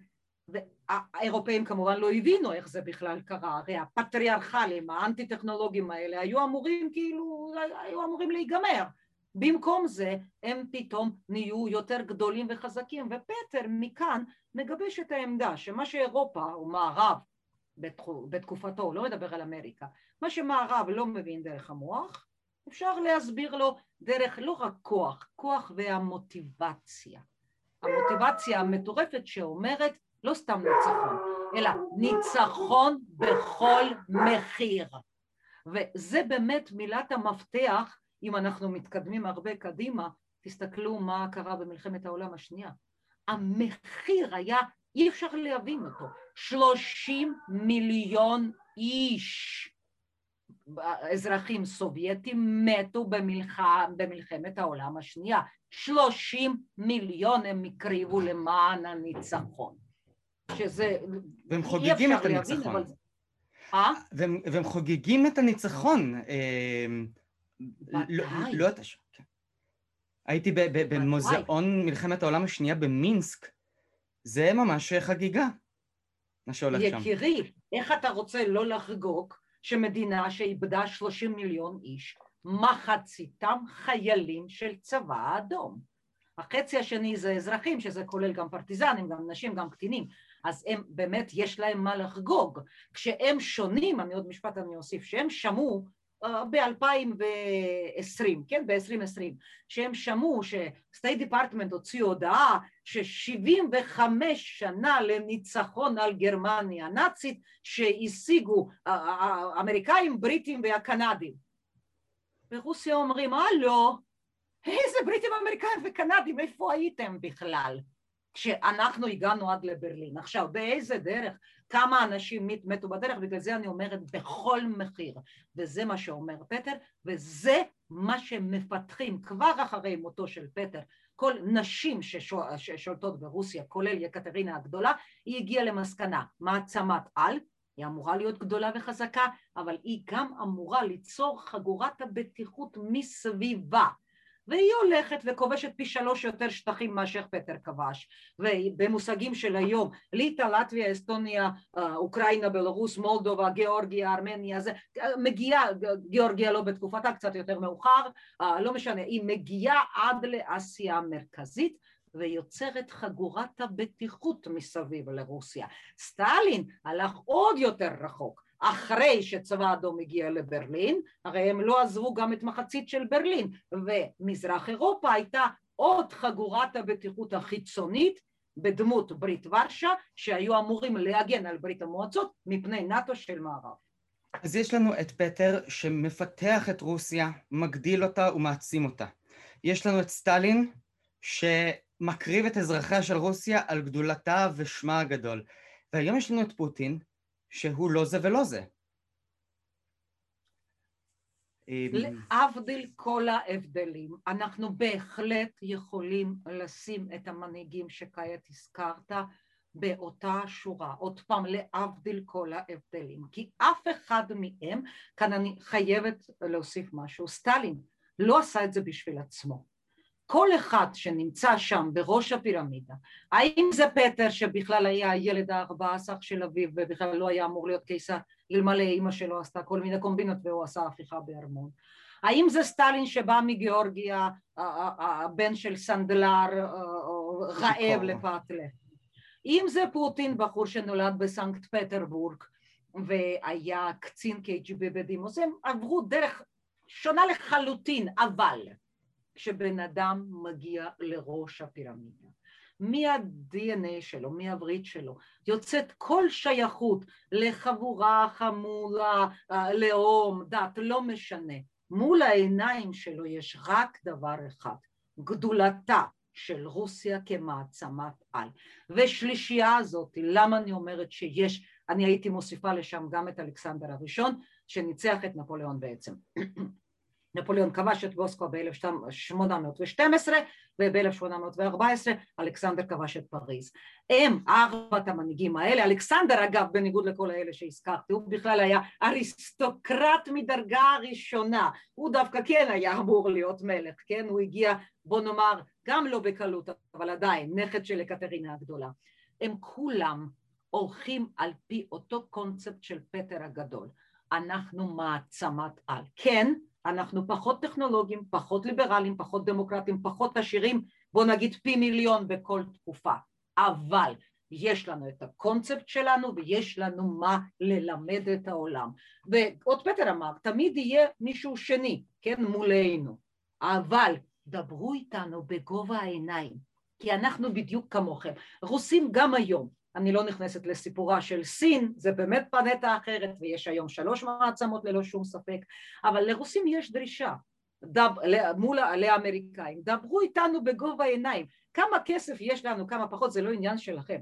והאירופאים כמובן לא הבינו איך זה בכלל קרה, הרי הפטריארכלים, האנטי טכנולוגים האלה היו אמורים כאילו, היו אמורים להיגמר. במקום זה הם פתאום נהיו יותר גדולים וחזקים, ופטר מכאן מגבש את העמדה שמה שאירופה או מערב בתקופתו, לא מדבר על אמריקה, מה שמערב לא מבין דרך המוח, אפשר להסביר לו דרך לא רק כוח, כוח והמוטיבציה. המוטיבציה המטורפת שאומרת לא סתם ניצחון, אלא ניצחון בכל מחיר. וזה באמת מילת המפתח, אם אנחנו מתקדמים הרבה קדימה, תסתכלו מה קרה במלחמת העולם השנייה. המחיר היה, אי אפשר להבין אותו, שלושים מיליון איש אזרחים סובייטים מתו במלח... במלחמת העולם השנייה. שלושים מיליון הם הקריבו למען הניצחון. שזה... והם חוגגים את הניצחון. אה? והם, והם חוגגים את הניצחון. אה, לא, לא את השם, כן. הייתי במוזיאון מלחמת העולם השנייה במינסק, זה ממש חגיגה, מה שהולך שם. יקירי, איך אתה רוצה לא לחגוג שמדינה שאיבדה 30 מיליון איש, מחציתם חיילים של צבא האדום. החצי השני זה אזרחים, שזה כולל גם פרטיזנים, גם נשים, גם קטינים, אז הם באמת יש להם מה לחגוג. כשהם שונים, אני עוד משפט אני אוסיף, שהם שמעו ב-2020, כן, ב-2020, שהם שמעו שסטייט דיפרטמנט הוציא הודעה ש-75 שנה לניצחון על גרמניה הנאצית שהשיגו האמריקאים, בריטים והקנדים. ברוסיה אומרים, הלו, איזה בריטים אמריקאים וקנדים, איפה הייתם בכלל? כשאנחנו הגענו עד לברלין. עכשיו, באיזה דרך? כמה אנשים מתו בדרך, בגלל זה אני אומרת בכל מחיר. וזה מה שאומר פטר, וזה מה שמפתחים כבר אחרי מותו של פטר. כל נשים ששולטות ברוסיה, כולל יקטרינה הגדולה, היא הגיעה למסקנה, מעצמת על, היא אמורה להיות גדולה וחזקה, אבל היא גם אמורה ליצור חגורת הבטיחות מסביבה. והיא הולכת וכובשת פי שלוש יותר שטחים מאשר פטר כבש ובמושגים של היום ליטא, לטביה, אסטוניה, אה, אוקראינה, בלרוס, מולדובה, גיאורגיה, ארמניה, זה מגיעה, גיאורגיה לא בתקופתה, קצת יותר מאוחר, אה, לא משנה, היא מגיעה עד לאסיה המרכזית ויוצרת חגורת הבטיחות מסביב לרוסיה. סטלין הלך עוד יותר רחוק אחרי שצבא אדום הגיע לברלין, הרי הם לא עזבו גם את מחצית של ברלין, ומזרח אירופה הייתה עוד חגורת הבטיחות החיצונית בדמות ברית ורשה, שהיו אמורים להגן על ברית המועצות מפני נאט"ו של מערב. אז יש לנו את פטר שמפתח את רוסיה, מגדיל אותה ומעצים אותה. יש לנו את סטלין שמקריב את אזרחיה של רוסיה על גדולתה ושמה הגדול. והיום יש לנו את פוטין שהוא לא זה ולא זה. להבדיל כל ההבדלים, אנחנו בהחלט יכולים לשים את המנהיגים שכעת הזכרת באותה שורה, עוד פעם להבדיל כל ההבדלים, כי אף אחד מהם, כאן אני חייבת להוסיף משהו, סטלין לא עשה את זה בשביל עצמו, כל אחד שנמצא שם בראש הפירמידה, האם זה פטר שבכלל היה הילד הארבע עשר של אביו ובכלל לא היה אמור להיות קיסר אלמלא אימא שלו עשתה כל מיני קומבינות והוא עשה הפיכה בארמון, האם זה סטלין שבא מגיאורגיה, הבן של סנדלר רעב לפת לחם, אם זה פוטין בחור שנולד בסנקט פטרבורג והיה קצין KGB בדימוס, הם עברו דרך שונה לחלוטין אבל כשבן אדם מגיע לראש הפירמידה. מה-DNA שלו, מהברית שלו, יוצאת כל שייכות לחבורה, חמולה, לאום, דת, לא משנה. מול העיניים שלו יש רק דבר אחד, גדולתה של רוסיה כמעצמת על. ושלישייה הזאת, למה אני אומרת שיש, אני הייתי מוסיפה לשם גם את אלכסנדר הראשון, שניצח את נפוליאון בעצם. נפוליאון כבש את מוסקבה ב-1812 וב-1814 אלכסנדר כבש את פריז. הם ארבעת המנהיגים האלה, אלכסנדר אגב בניגוד לכל האלה שהזכרתי, הוא בכלל היה אריסטוקרט מדרגה ראשונה, הוא דווקא כן היה אמור להיות מלך, כן? הוא הגיע בוא נאמר גם לא בקלות אבל עדיין נכד של אקטרינה הגדולה. הם כולם הולכים על פי אותו קונספט של פטר הגדול, אנחנו מעצמת על, כן אנחנו פחות טכנולוגיים, פחות ליברליים, פחות דמוקרטיים, פחות עשירים, בוא נגיד פי מיליון בכל תקופה, אבל יש לנו את הקונספט שלנו ויש לנו מה ללמד את העולם. ועוד פטר אמר, תמיד יהיה מישהו שני, כן, מולנו, אבל דברו איתנו בגובה העיניים, כי אנחנו בדיוק כמוכם. רוסים גם היום אני לא נכנסת לסיפורה של סין, זה באמת פלנטה אחרת ויש היום שלוש מעצמות ללא שום ספק, אבל לרוסים יש דרישה. דב, מול לאמריקאים, דברו איתנו בגובה העיניים, כמה כסף יש לנו, כמה פחות, זה לא עניין שלכם,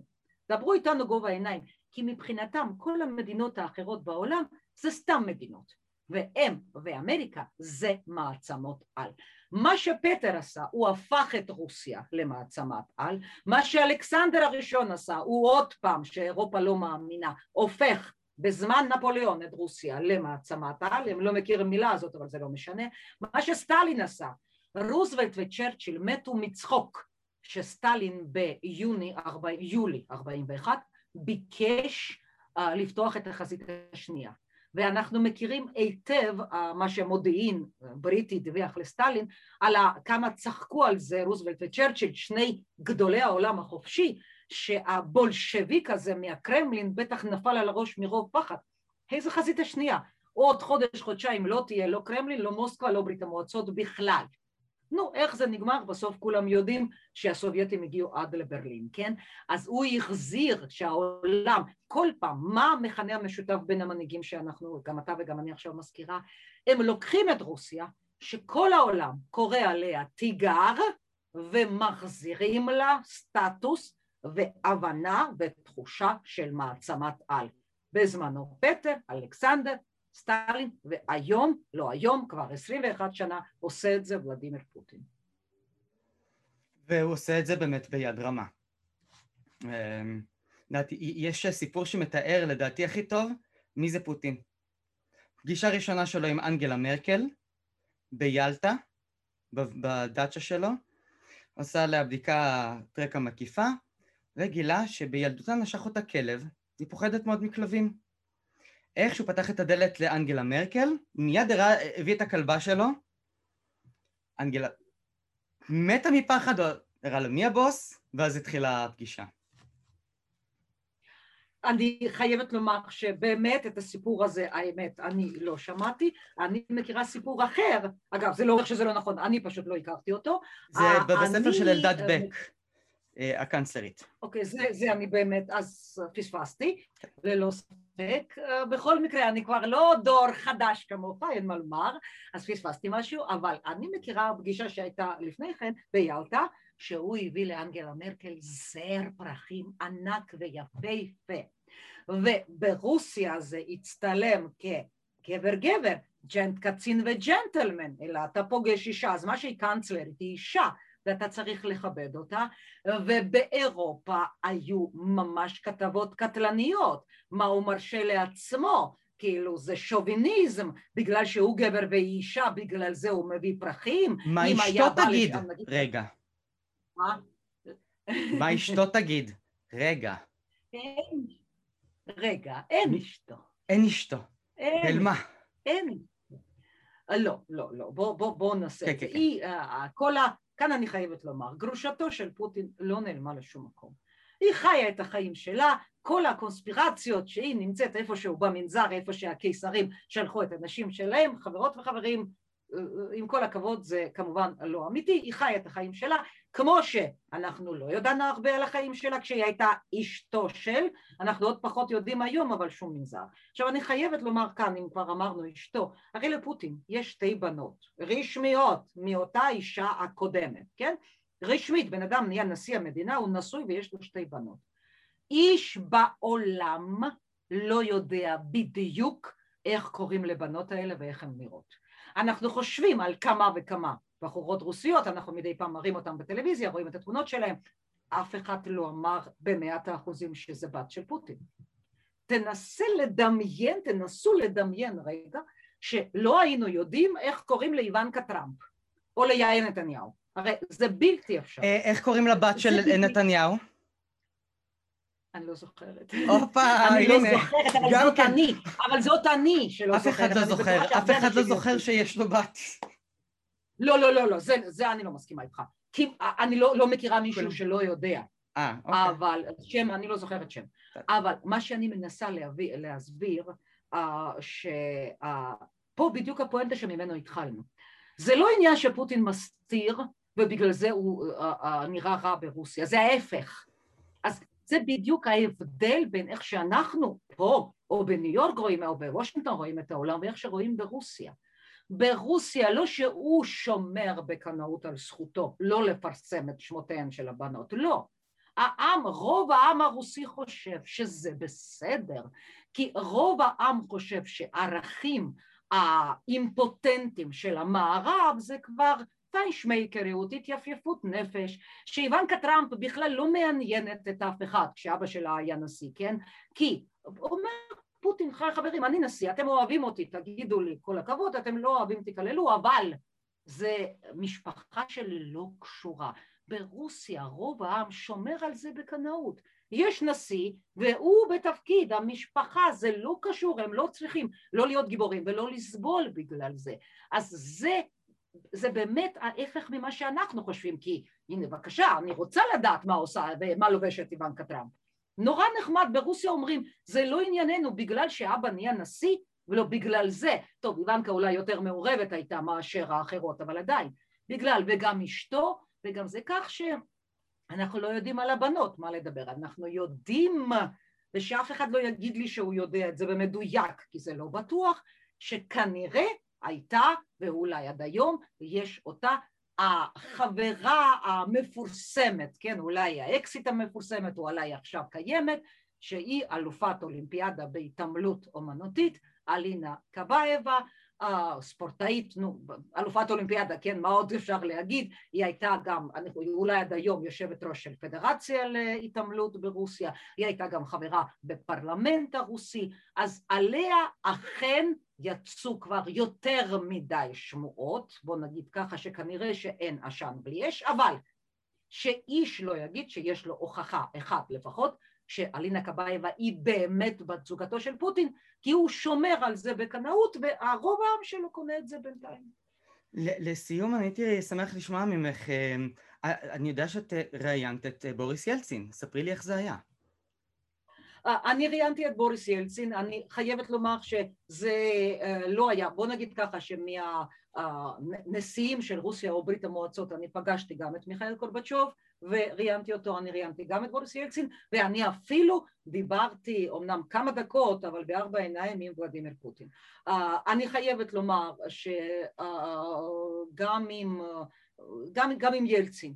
דברו איתנו גובה העיניים, כי מבחינתם כל המדינות האחרות בעולם זה סתם מדינות, והם ואמריקה זה מעצמות על. מה שפטר עשה, הוא הפך את רוסיה למעצמת על, מה שאלכסנדר הראשון עשה, הוא עוד פעם, שאירופה לא מאמינה, הופך בזמן נפוליאון את רוסיה למעצמת על, הם לא מכירים מילה הזאת אבל זה לא משנה, מה שסטלין עשה, רוזוולט וצ'רצ'יל מתו מצחוק שסטלין ביוני, יולי 41 ביקש uh, לפתוח את החזית השנייה ואנחנו מכירים היטב אה, מה שמודיעין בריטי דיווח לסטלין על כמה צחקו על זה רוזוולט וצ'רצ'יל שני גדולי העולם החופשי שהבולשביק הזה מהקרמלין בטח נפל על הראש מרוב פחד. איזה חזית השנייה? עוד חודש חודשיים לא תהיה לא קרמלין לא מוסקבה לא ברית המועצות בכלל נו, איך זה נגמר? בסוף כולם יודעים שהסובייטים הגיעו עד לברלין, כן? אז הוא החזיר שהעולם, כל פעם, מה המכנה המשותף בין המנהיגים שאנחנו, גם אתה וגם אני עכשיו מזכירה, הם לוקחים את רוסיה, שכל העולם קורא עליה תיגר, ומחזירים לה סטטוס והבנה ותחושה של מעצמת על. בזמנו פטר, אלכסנדר, סטלין, והיום, לא היום, כבר 21 שנה, עושה את זה ולדימיר פוטין. והוא עושה את זה באמת ביד רמה. אמ, יש סיפור שמתאר לדעתי הכי טוב מי זה פוטין. פגישה ראשונה שלו עם אנגלה מרקל ביאלטה, בדאצ'ה שלו, עשה לה בדיקה טרקה מקיפה, וגילה שבילדותה נשך אותה כלב, היא פוחדת מאוד מכלבים. איך שהוא פתח את הדלת לאנגלה מרקל, מיד הראה, הביא את הכלבה שלו, אנגלה מתה מפחד, הראה לו מי הבוס, ואז התחילה הפגישה. אני חייבת לומר שבאמת את הסיפור הזה, האמת, אני לא שמעתי, אני מכירה סיפור אחר, אגב, זה לא אומר שזה לא נכון, אני פשוט לא הכרתי אותו. זה אה, בספר של אלדד אה, בק, אה, הקאנצלרית. אוקיי, זה, זה אני באמת, אז פספסתי, ללא ספק. בכל מקרה, אני כבר לא דור חדש כמוך, אין מה לומר, אז פספסתי משהו, אבל אני מכירה פגישה שהייתה לפני כן ביאלטה, שהוא הביא לאנגלה מרקל זר פרחים ענק ויפהפה וברוסיה זה הצטלם כגבר גבר, ג'נט קצין וג'נטלמן, אלא אתה פוגש אישה, אז מה שהיא קאנצלרית היא אישה ואתה צריך לכבד אותה, ובאירופה היו ממש כתבות קטלניות, מה הוא מרשה לעצמו, כאילו זה שוביניזם, בגלל שהוא גבר והיא אישה, בגלל זה הוא מביא פרחים. מה אשתו תגיד? רגע. מה? מה אשתו תגיד? רגע. אין, רגע, אין אשתו. אין אשתו. אל מה? אין. לא, לא, לא, בואו בוא, בוא נעשה את זה. היא, כל ה... כאן אני חייבת לומר, גרושתו של פוטין לא נעלמה לשום מקום. היא חיה את החיים שלה, כל הקונספירציות שהיא נמצאת איפשהו במנזר, איפה שהקיסרים שלחו את הנשים שלהם, חברות וחברים, עם כל הכבוד זה כמובן לא אמיתי, היא חיה את החיים שלה, כמו שאנחנו לא ידענו הרבה על החיים שלה כשהיא הייתה אשתו של, אנחנו עוד פחות יודעים היום אבל שום מנזר. עכשיו אני חייבת לומר כאן, אם כבר אמרנו אשתו, הרי לפוטין יש שתי בנות רשמיות מאותה אישה הקודמת, כן? רשמית, בן אדם נהיה נשיא המדינה, הוא נשוי ויש לו שתי בנות. איש בעולם לא יודע בדיוק איך קוראים לבנות האלה ואיך הן נראות. אנחנו חושבים על כמה וכמה בחורות רוסיות, אנחנו מדי פעם מראים אותן בטלוויזיה, רואים את התמונות שלהן, אף אחד לא אמר במאת האחוזים שזה בת של פוטין. תנסה לדמיין, תנסו לדמיין רגע, שלא היינו יודעים איך קוראים לאיוונקה טראמפ, או ליאיר נתניהו. הרי זה בלתי אפשרי. אה, איך קוראים לבת של נתניהו? אני לא זוכרת. הופה, הנה. אני לא זוכרת, אבל זאת כן. אני. אבל זאת אני שלא זוכרת. אף אחד לא זוכר, אף אחד לא זוכר שיש לו בת. לא, לא, לא, לא, זה, זה אני לא מסכימה איתך. כי אני לא, לא מכירה מישהו שלא יודע. אה, אוקיי. אבל שם, אני לא זוכרת שם. אבל מה שאני מנסה להביא, להסביר, uh, שפה uh, בדיוק הפואנטה שממנו התחלנו. זה לא עניין שפוטין מסתיר ובגלל זה הוא uh, uh, נראה רע ברוסיה, זה ההפך. אז זה בדיוק ההבדל בין איך שאנחנו פה או בניו יורק רואים או בוושינגטון רואים את העולם ואיך שרואים ברוסיה. ברוסיה לא שהוא שומר בקנאות על זכותו לא לפרסם את שמותיהן של הבנות, לא. העם, רוב העם הרוסי חושב שזה בסדר, כי רוב העם חושב שערכים האימפוטנטים של המערב זה כבר פיישמייקריות, התייפייפות נפש, שאיוונקה טראמפ בכלל לא מעניינת את אף אחד כשאבא שלה היה נשיא, כן? כי הוא אומר פוטין, חברים, אני נשיא, אתם אוהבים אותי, תגידו לי כל הכבוד, אתם לא אוהבים, תקללו, אבל זה משפחה שלא קשורה. ברוסיה רוב העם שומר על זה בקנאות. יש נשיא והוא בתפקיד, המשפחה זה לא קשור, הם לא צריכים לא להיות גיבורים ולא לסבול בגלל זה. אז זה זה באמת ההפך ממה שאנחנו חושבים, כי הנה בבקשה, אני רוצה לדעת מה עושה ומה לובשת איוונקה טראמפ. נורא נחמד, ברוסיה אומרים, זה לא ענייננו בגלל שאבא נהיה נשיא ולא בגלל זה. טוב, איוונקה אולי יותר מעורבת הייתה מאשר האחרות, אבל עדיין. בגלל, וגם אשתו, וגם זה כך שאנחנו לא יודעים על הבנות מה לדבר. אנחנו יודעים, ושאף אחד לא יגיד לי שהוא יודע את זה במדויק, כי זה לא בטוח, שכנראה הייתה, ואולי עד היום, יש אותה החברה המפורסמת, כן, אולי האקסיט המפורסמת, או אולי עכשיו קיימת, שהיא אלופת אולימפיאדה בהתעמלות אומנותית, אלינה קבאייבה, ספורטאית, נו, אלופת אולימפיאדה, כן, מה עוד אפשר להגיד, היא הייתה גם, אולי עד היום יושבת ראש של פדרציה להתעמלות ברוסיה, היא הייתה גם חברה בפרלמנט הרוסי, אז עליה אכן יצאו כבר יותר מדי שמועות, בוא נגיד ככה שכנראה שאין עשן בלי אש, אבל שאיש לא יגיד שיש לו הוכחה אחת לפחות שאלינה קבייבה היא באמת בת זוגתו של פוטין, כי הוא שומר על זה בקנאות, והרוב העם שלו קונה את זה בינתיים. לסיום, אני הייתי שמח לשמוע ממך, אה, אני יודע שאת ראיינת את בוריס ילצין, ספרי לי איך זה היה. אני ראיינתי את בוריס ילצין, אני חייבת לומר שזה אה, לא היה, בוא נגיד ככה שמהנשיאים של רוסיה או ברית המועצות אני פגשתי גם את מיכאל קורבצ'וב וראיינתי אותו, אני ראיינתי גם את בוריס ילצין ואני אפילו דיברתי אמנם כמה דקות אבל בארבע עיניים עם ולדימיר פוטין. אה, אני חייבת לומר שגם אה, עם, גם, גם עם ילצין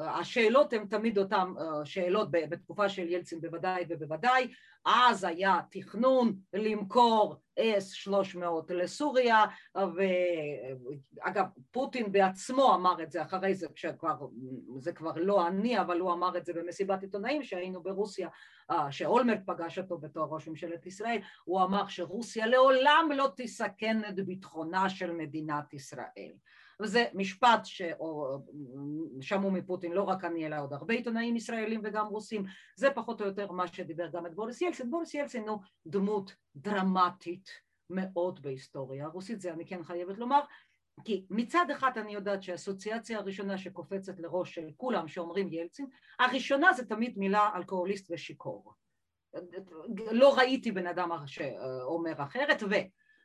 השאלות הן תמיד אותן שאלות בתקופה של ילצין בוודאי ובוודאי אז היה תכנון למכור S-300 לסוריה ואגב פוטין בעצמו אמר את זה אחרי זה כשכבר זה כבר לא אני אבל הוא אמר את זה במסיבת עיתונאים שהיינו ברוסיה שאולמרט פגש אותו בתור ראש ממשלת ישראל הוא אמר שרוסיה לעולם לא תסכן את ביטחונה של מדינת ישראל וזה משפט ששמעו מפוטין לא רק אני אלא עוד הרבה עיתונאים ישראלים וגם רוסים זה פחות או יותר מה שדיבר גם את בוריס ילצין. בוריס ילצין הוא דמות דרמטית מאוד בהיסטוריה הרוסית זה אני כן חייבת לומר כי מצד אחד אני יודעת שהאסוציאציה הראשונה שקופצת לראש של כולם שאומרים ילצין הראשונה זה תמיד מילה אלכוהוליסט ושיכור. לא ראיתי בן אדם שאומר אחרת ו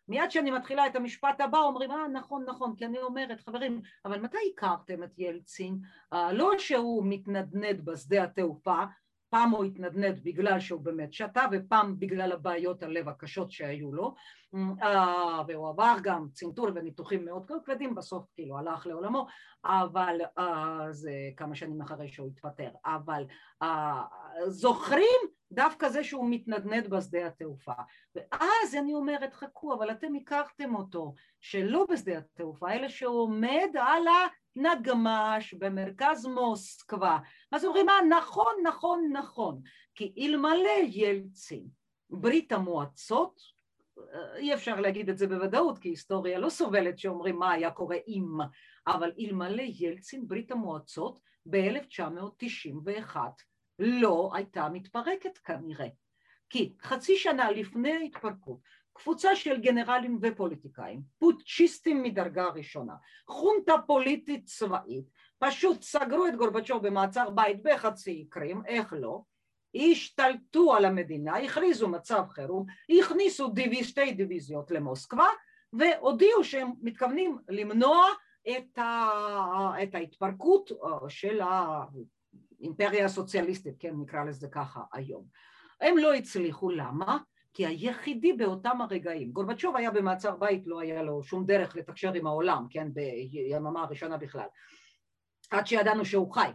מיד כשאני מתחילה את המשפט הבא אומרים אה נכון נכון כי אני אומרת חברים אבל מתי הכרתם את ילצין? אה, לא שהוא מתנדנד בשדה התעופה פעם הוא התנדנד בגלל שהוא באמת שתה ופעם בגלל הבעיות הלב הקשות שהיו לו. אה, והוא עבר גם צנתור וניתוחים מאוד כבדים בסוף כאילו הלך לעולמו אבל אה, זה כמה שנים אחרי שהוא התפטר. אבל זוכרים דווקא זה שהוא מתנדנד בשדה התעופה. ואז אני אומרת חכו אבל אתם הכרתם אותו שלא בשדה התעופה אלא שהוא עומד על הנגמ"ש במרכז מוסקבה. אז אומרים אה נכון נכון נכון. כי אלמלא ילצין ברית המועצות אי אפשר להגיד את זה בוודאות כי היסטוריה לא סובלת שאומרים מה היה קורה אם אבל אלמלא ילצין ברית המועצות ב-1991 לא הייתה מתפרקת כנראה. כי חצי שנה לפני ההתפרקות קבוצה של גנרלים ופוליטיקאים, פוטשיסטים מדרגה ראשונה, חונטה פוליטית צבאית, פשוט סגרו את גורבצ'וב במעצר בית בחצי קרים, איך לא, השתלטו על המדינה, הכריזו מצב חירום, הכניסו דיוויז, שתי דיוויזיות למוסקבה והודיעו שהם מתכוונים למנוע את, ה, את ההתפרקות של האימפריה הסוציאליסטית, כן נקרא לזה ככה היום. הם לא הצליחו, למה? כי היחידי באותם הרגעים, גורבצ'וב היה במעצר בית, לא היה לו שום דרך לתקשר עם העולם, כן, ביממה הראשונה בכלל, עד שידענו שהוא חי.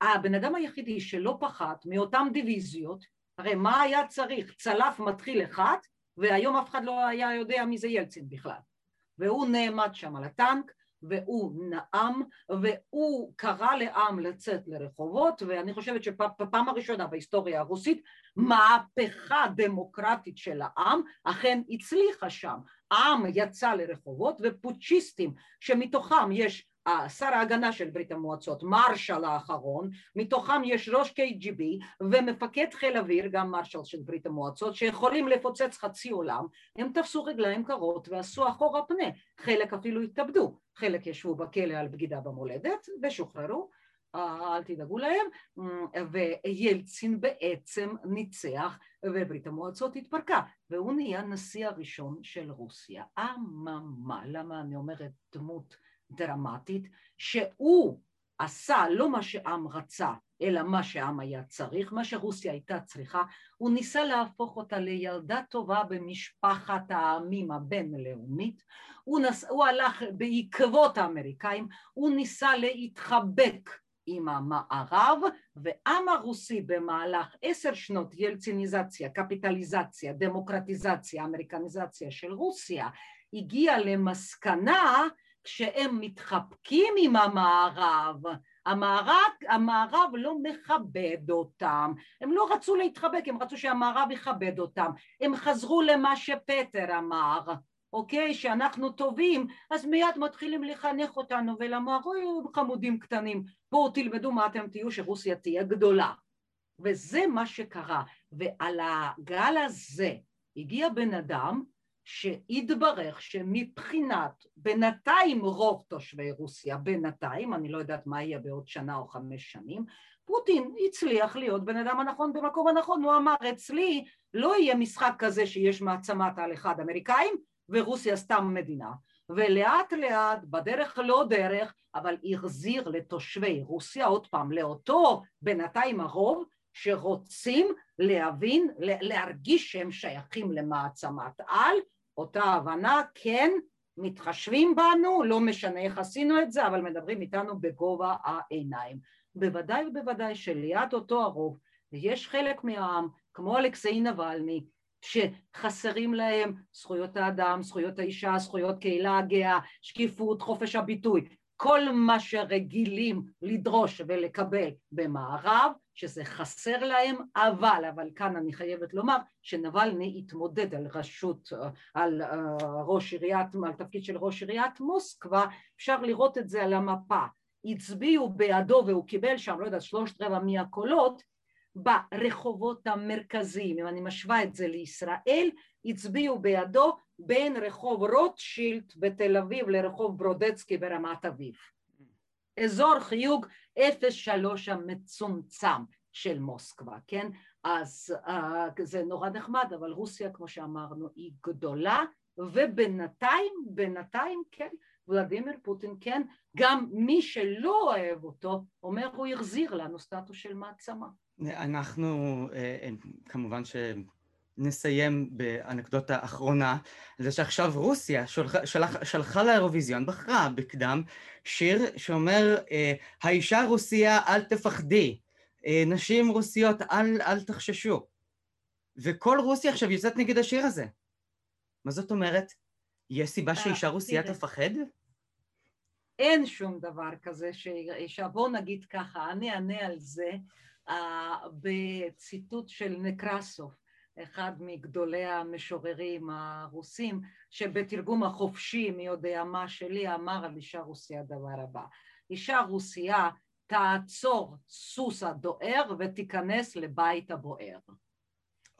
הבן אדם היחידי שלא פחת מאותם דיוויזיות, הרי מה היה צריך? צלף מתחיל אחד, והיום אף אחד לא היה יודע מי זה ילצין בכלל. והוא נעמד שם על הטנק, והוא נאם והוא קרא לעם לצאת לרחובות ואני חושבת שבפעם הראשונה בהיסטוריה הרוסית מהפכה דמוקרטית של העם אכן הצליחה שם. העם יצא לרחובות ופוצ'יסטים שמתוכם יש שר ההגנה של ברית המועצות, מרשל האחרון, מתוכם יש ראש KGB ומפקד חיל אוויר, גם מרשל של ברית המועצות, שיכולים לפוצץ חצי עולם, הם תפסו רגליים קרות ועשו אחורה פנה, חלק אפילו התאבדו, חלק ישבו בכלא על בגידה במולדת ושוחררו, אל תדאגו להם, וילצין בעצם ניצח וברית המועצות התפרקה, והוא נהיה הנשיא הראשון של רוסיה. אממה, למה אני אומרת דמות דרמטית, שהוא עשה לא מה שעם רצה, אלא מה שהעם היה צריך, מה שרוסיה הייתה צריכה, הוא ניסה להפוך אותה לילדה טובה במשפחת העמים הבינלאומית, הוא, נס, הוא הלך בעקבות האמריקאים, הוא ניסה להתחבק עם המערב, ועם הרוסי במהלך עשר שנות ילציניזציה, קפיטליזציה, דמוקרטיזציה, אמריקניזציה של רוסיה, הגיע למסקנה כשהם מתחבקים עם המערב, המערב, המערב לא מכבד אותם, הם לא רצו להתחבק, הם רצו שהמערב יכבד אותם, הם חזרו למה שפטר אמר, אוקיי, שאנחנו טובים, אז מיד מתחילים לחנך אותנו ולומר, אוי חמודים קטנים, בואו תלמדו מה אתם תהיו, שרוסיה תהיה גדולה. וזה מה שקרה, ועל הגל הזה הגיע בן אדם שהתברך שמבחינת בינתיים רוב תושבי רוסיה, בינתיים, אני לא יודעת מה יהיה בעוד שנה או חמש שנים, פוטין הצליח להיות בן אדם הנכון במקום הנכון, הוא אמר אצלי לא יהיה משחק כזה שיש מעצמת על אחד אמריקאים ורוסיה סתם מדינה, ולאט לאט בדרך לא דרך אבל החזיר לתושבי רוסיה עוד פעם לאותו בינתיים הרוב שרוצים להבין, להרגיש שהם שייכים למעצמת על אותה הבנה, כן, מתחשבים בנו, לא משנה איך עשינו את זה, אבל מדברים איתנו בגובה העיניים. בוודאי ובוודאי שליד אותו הרוב יש חלק מהעם, כמו אלכסיי נבלני, שחסרים להם זכויות האדם, זכויות האישה, זכויות קהילה הגאה, שקיפות, חופש הביטוי, כל מה שרגילים לדרוש ולקבל במערב, שזה חסר להם, אבל, אבל כאן אני חייבת לומר שנבלני התמודד על רשות, על אה, ראש עיריית, על תפקיד של ראש עיריית מוסקבה, אפשר לראות את זה על המפה. הצביעו בעדו והוא קיבל שם, לא יודעת, שלושת רבע מהקולות, ברחובות המרכזיים, אם אני משווה את זה לישראל, הצביעו בעדו בין רחוב רוטשילד בתל אביב לרחוב ברודצקי ברמת אביב. אזור חיוג 03 המצומצם של מוסקבה, כן? אז uh, זה נורא נחמד, אבל רוסיה, כמו שאמרנו, היא גדולה, ובינתיים, בינתיים, כן, ולדימיר פוטין, כן, גם מי שלא אוהב אותו, אומר הוא החזיר לנו סטטוס של מעצמה. אנחנו, אה, אה, כמובן ש... נסיים באנקדוטה אחרונה, זה שעכשיו רוסיה שולחה, שלח, שלחה לאירוויזיון, בחרה בקדם שיר שאומר אה, האישה רוסיה אל תפחדי, אה, נשים רוסיות אל, אל תחששו. וכל רוסיה עכשיו יוצאת נגד השיר הזה. מה זאת אומרת? יש סיבה אה, שאישה רוסיה תפחד? אין שום דבר כזה שאישה, בואו נגיד ככה, אני אענה על זה uh, בציטוט של נקרסוב. אחד מגדולי המשוררים הרוסים, שבתרגום החופשי מי יודע מה שלי אמר על אישה רוסיה הדבר הבא: אישה רוסיה תעצור סוס הדוהר ותיכנס לבית הבוער.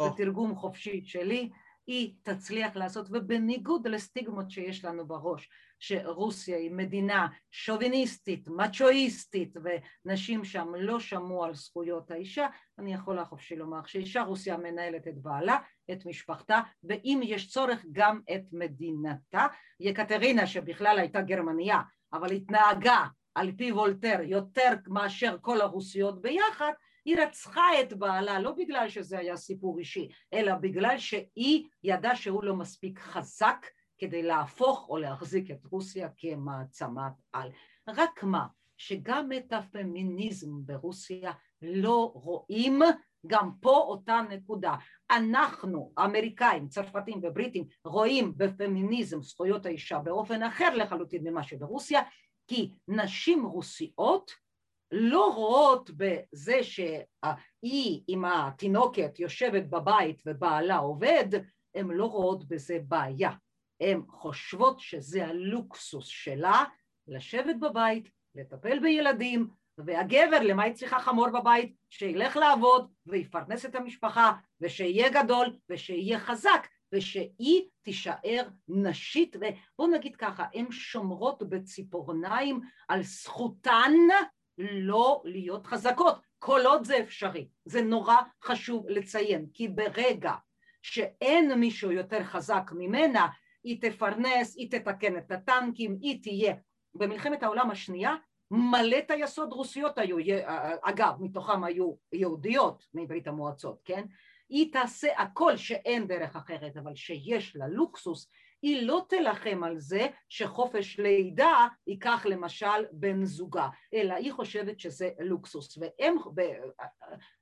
Oh. בתרגום חופשי שלי היא תצליח לעשות, ובניגוד לסטיגמות שיש לנו בראש, שרוסיה היא מדינה שוביניסטית, מצ'ואיסטית, ונשים שם לא שמעו על זכויות האישה, אני יכולה חופשי לומר שאישה רוסיה מנהלת את בעלה, את משפחתה, ואם יש צורך גם את מדינתה. יקטרינה שבכלל הייתה גרמניה, אבל התנהגה על פי וולטר יותר מאשר כל הרוסיות ביחד, היא רצחה את בעלה לא בגלל שזה היה סיפור אישי, אלא בגלל שהיא ידעה שהוא לא מספיק חזק כדי להפוך או להחזיק את רוסיה כמעצמת על. רק מה, שגם את הפמיניזם ברוסיה לא רואים גם פה אותה נקודה. אנחנו, אמריקאים, צרפתים ובריטים, רואים בפמיניזם זכויות האישה באופן אחר לחלוטין ממה שברוסיה, כי נשים רוסיות לא רואות בזה שהיא עם התינוקת יושבת בבית ובעלה עובד, הן לא רואות בזה בעיה. הן חושבות שזה הלוקסוס שלה לשבת בבית, לטפל בילדים, והגבר, למה היא צריכה חמור בבית? שילך לעבוד ויפרנס את המשפחה, ושיהיה גדול ושיהיה חזק, ושהיא תישאר נשית, ובואו נגיד ככה, הן שומרות בציפורניים על זכותן לא להיות חזקות, כל עוד זה אפשרי. זה נורא חשוב לציין, כי ברגע שאין מישהו יותר חזק ממנה, היא תפרנס, היא תתקן את הטנקים, היא תהיה. במלחמת העולם השנייה מלא טייסות רוסיות היו, אגב, מתוכם היו יהודיות מברית המועצות, כן? היא תעשה הכל שאין דרך אחרת, אבל שיש לה לוקסוס, היא לא תלחם על זה שחופש לידה ייקח למשל בן זוגה, אלא היא חושבת שזה לוקסוס. והם,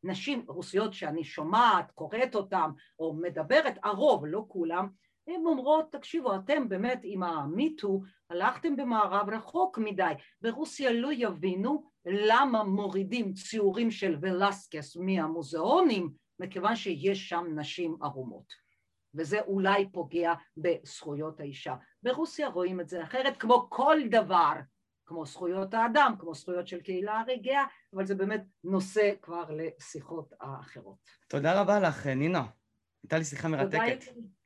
נשים רוסיות שאני שומעת, קוראת אותן או מדברת, הרוב, לא כולם, הן אומרות, תקשיבו, אתם באמת עם המיטו הלכתם במערב רחוק מדי. ברוסיה לא יבינו למה מורידים ציורים של ולסקס מהמוזיאונים, מכיוון שיש שם נשים ערומות. וזה אולי פוגע בזכויות האישה. ברוסיה רואים את זה אחרת, כמו כל דבר, כמו זכויות האדם, כמו זכויות של קהילה הרגעה, אבל זה באמת נושא כבר לשיחות האחרות. תודה רבה לך, נינה. הייתה לי שיחה מרתקת. תודה.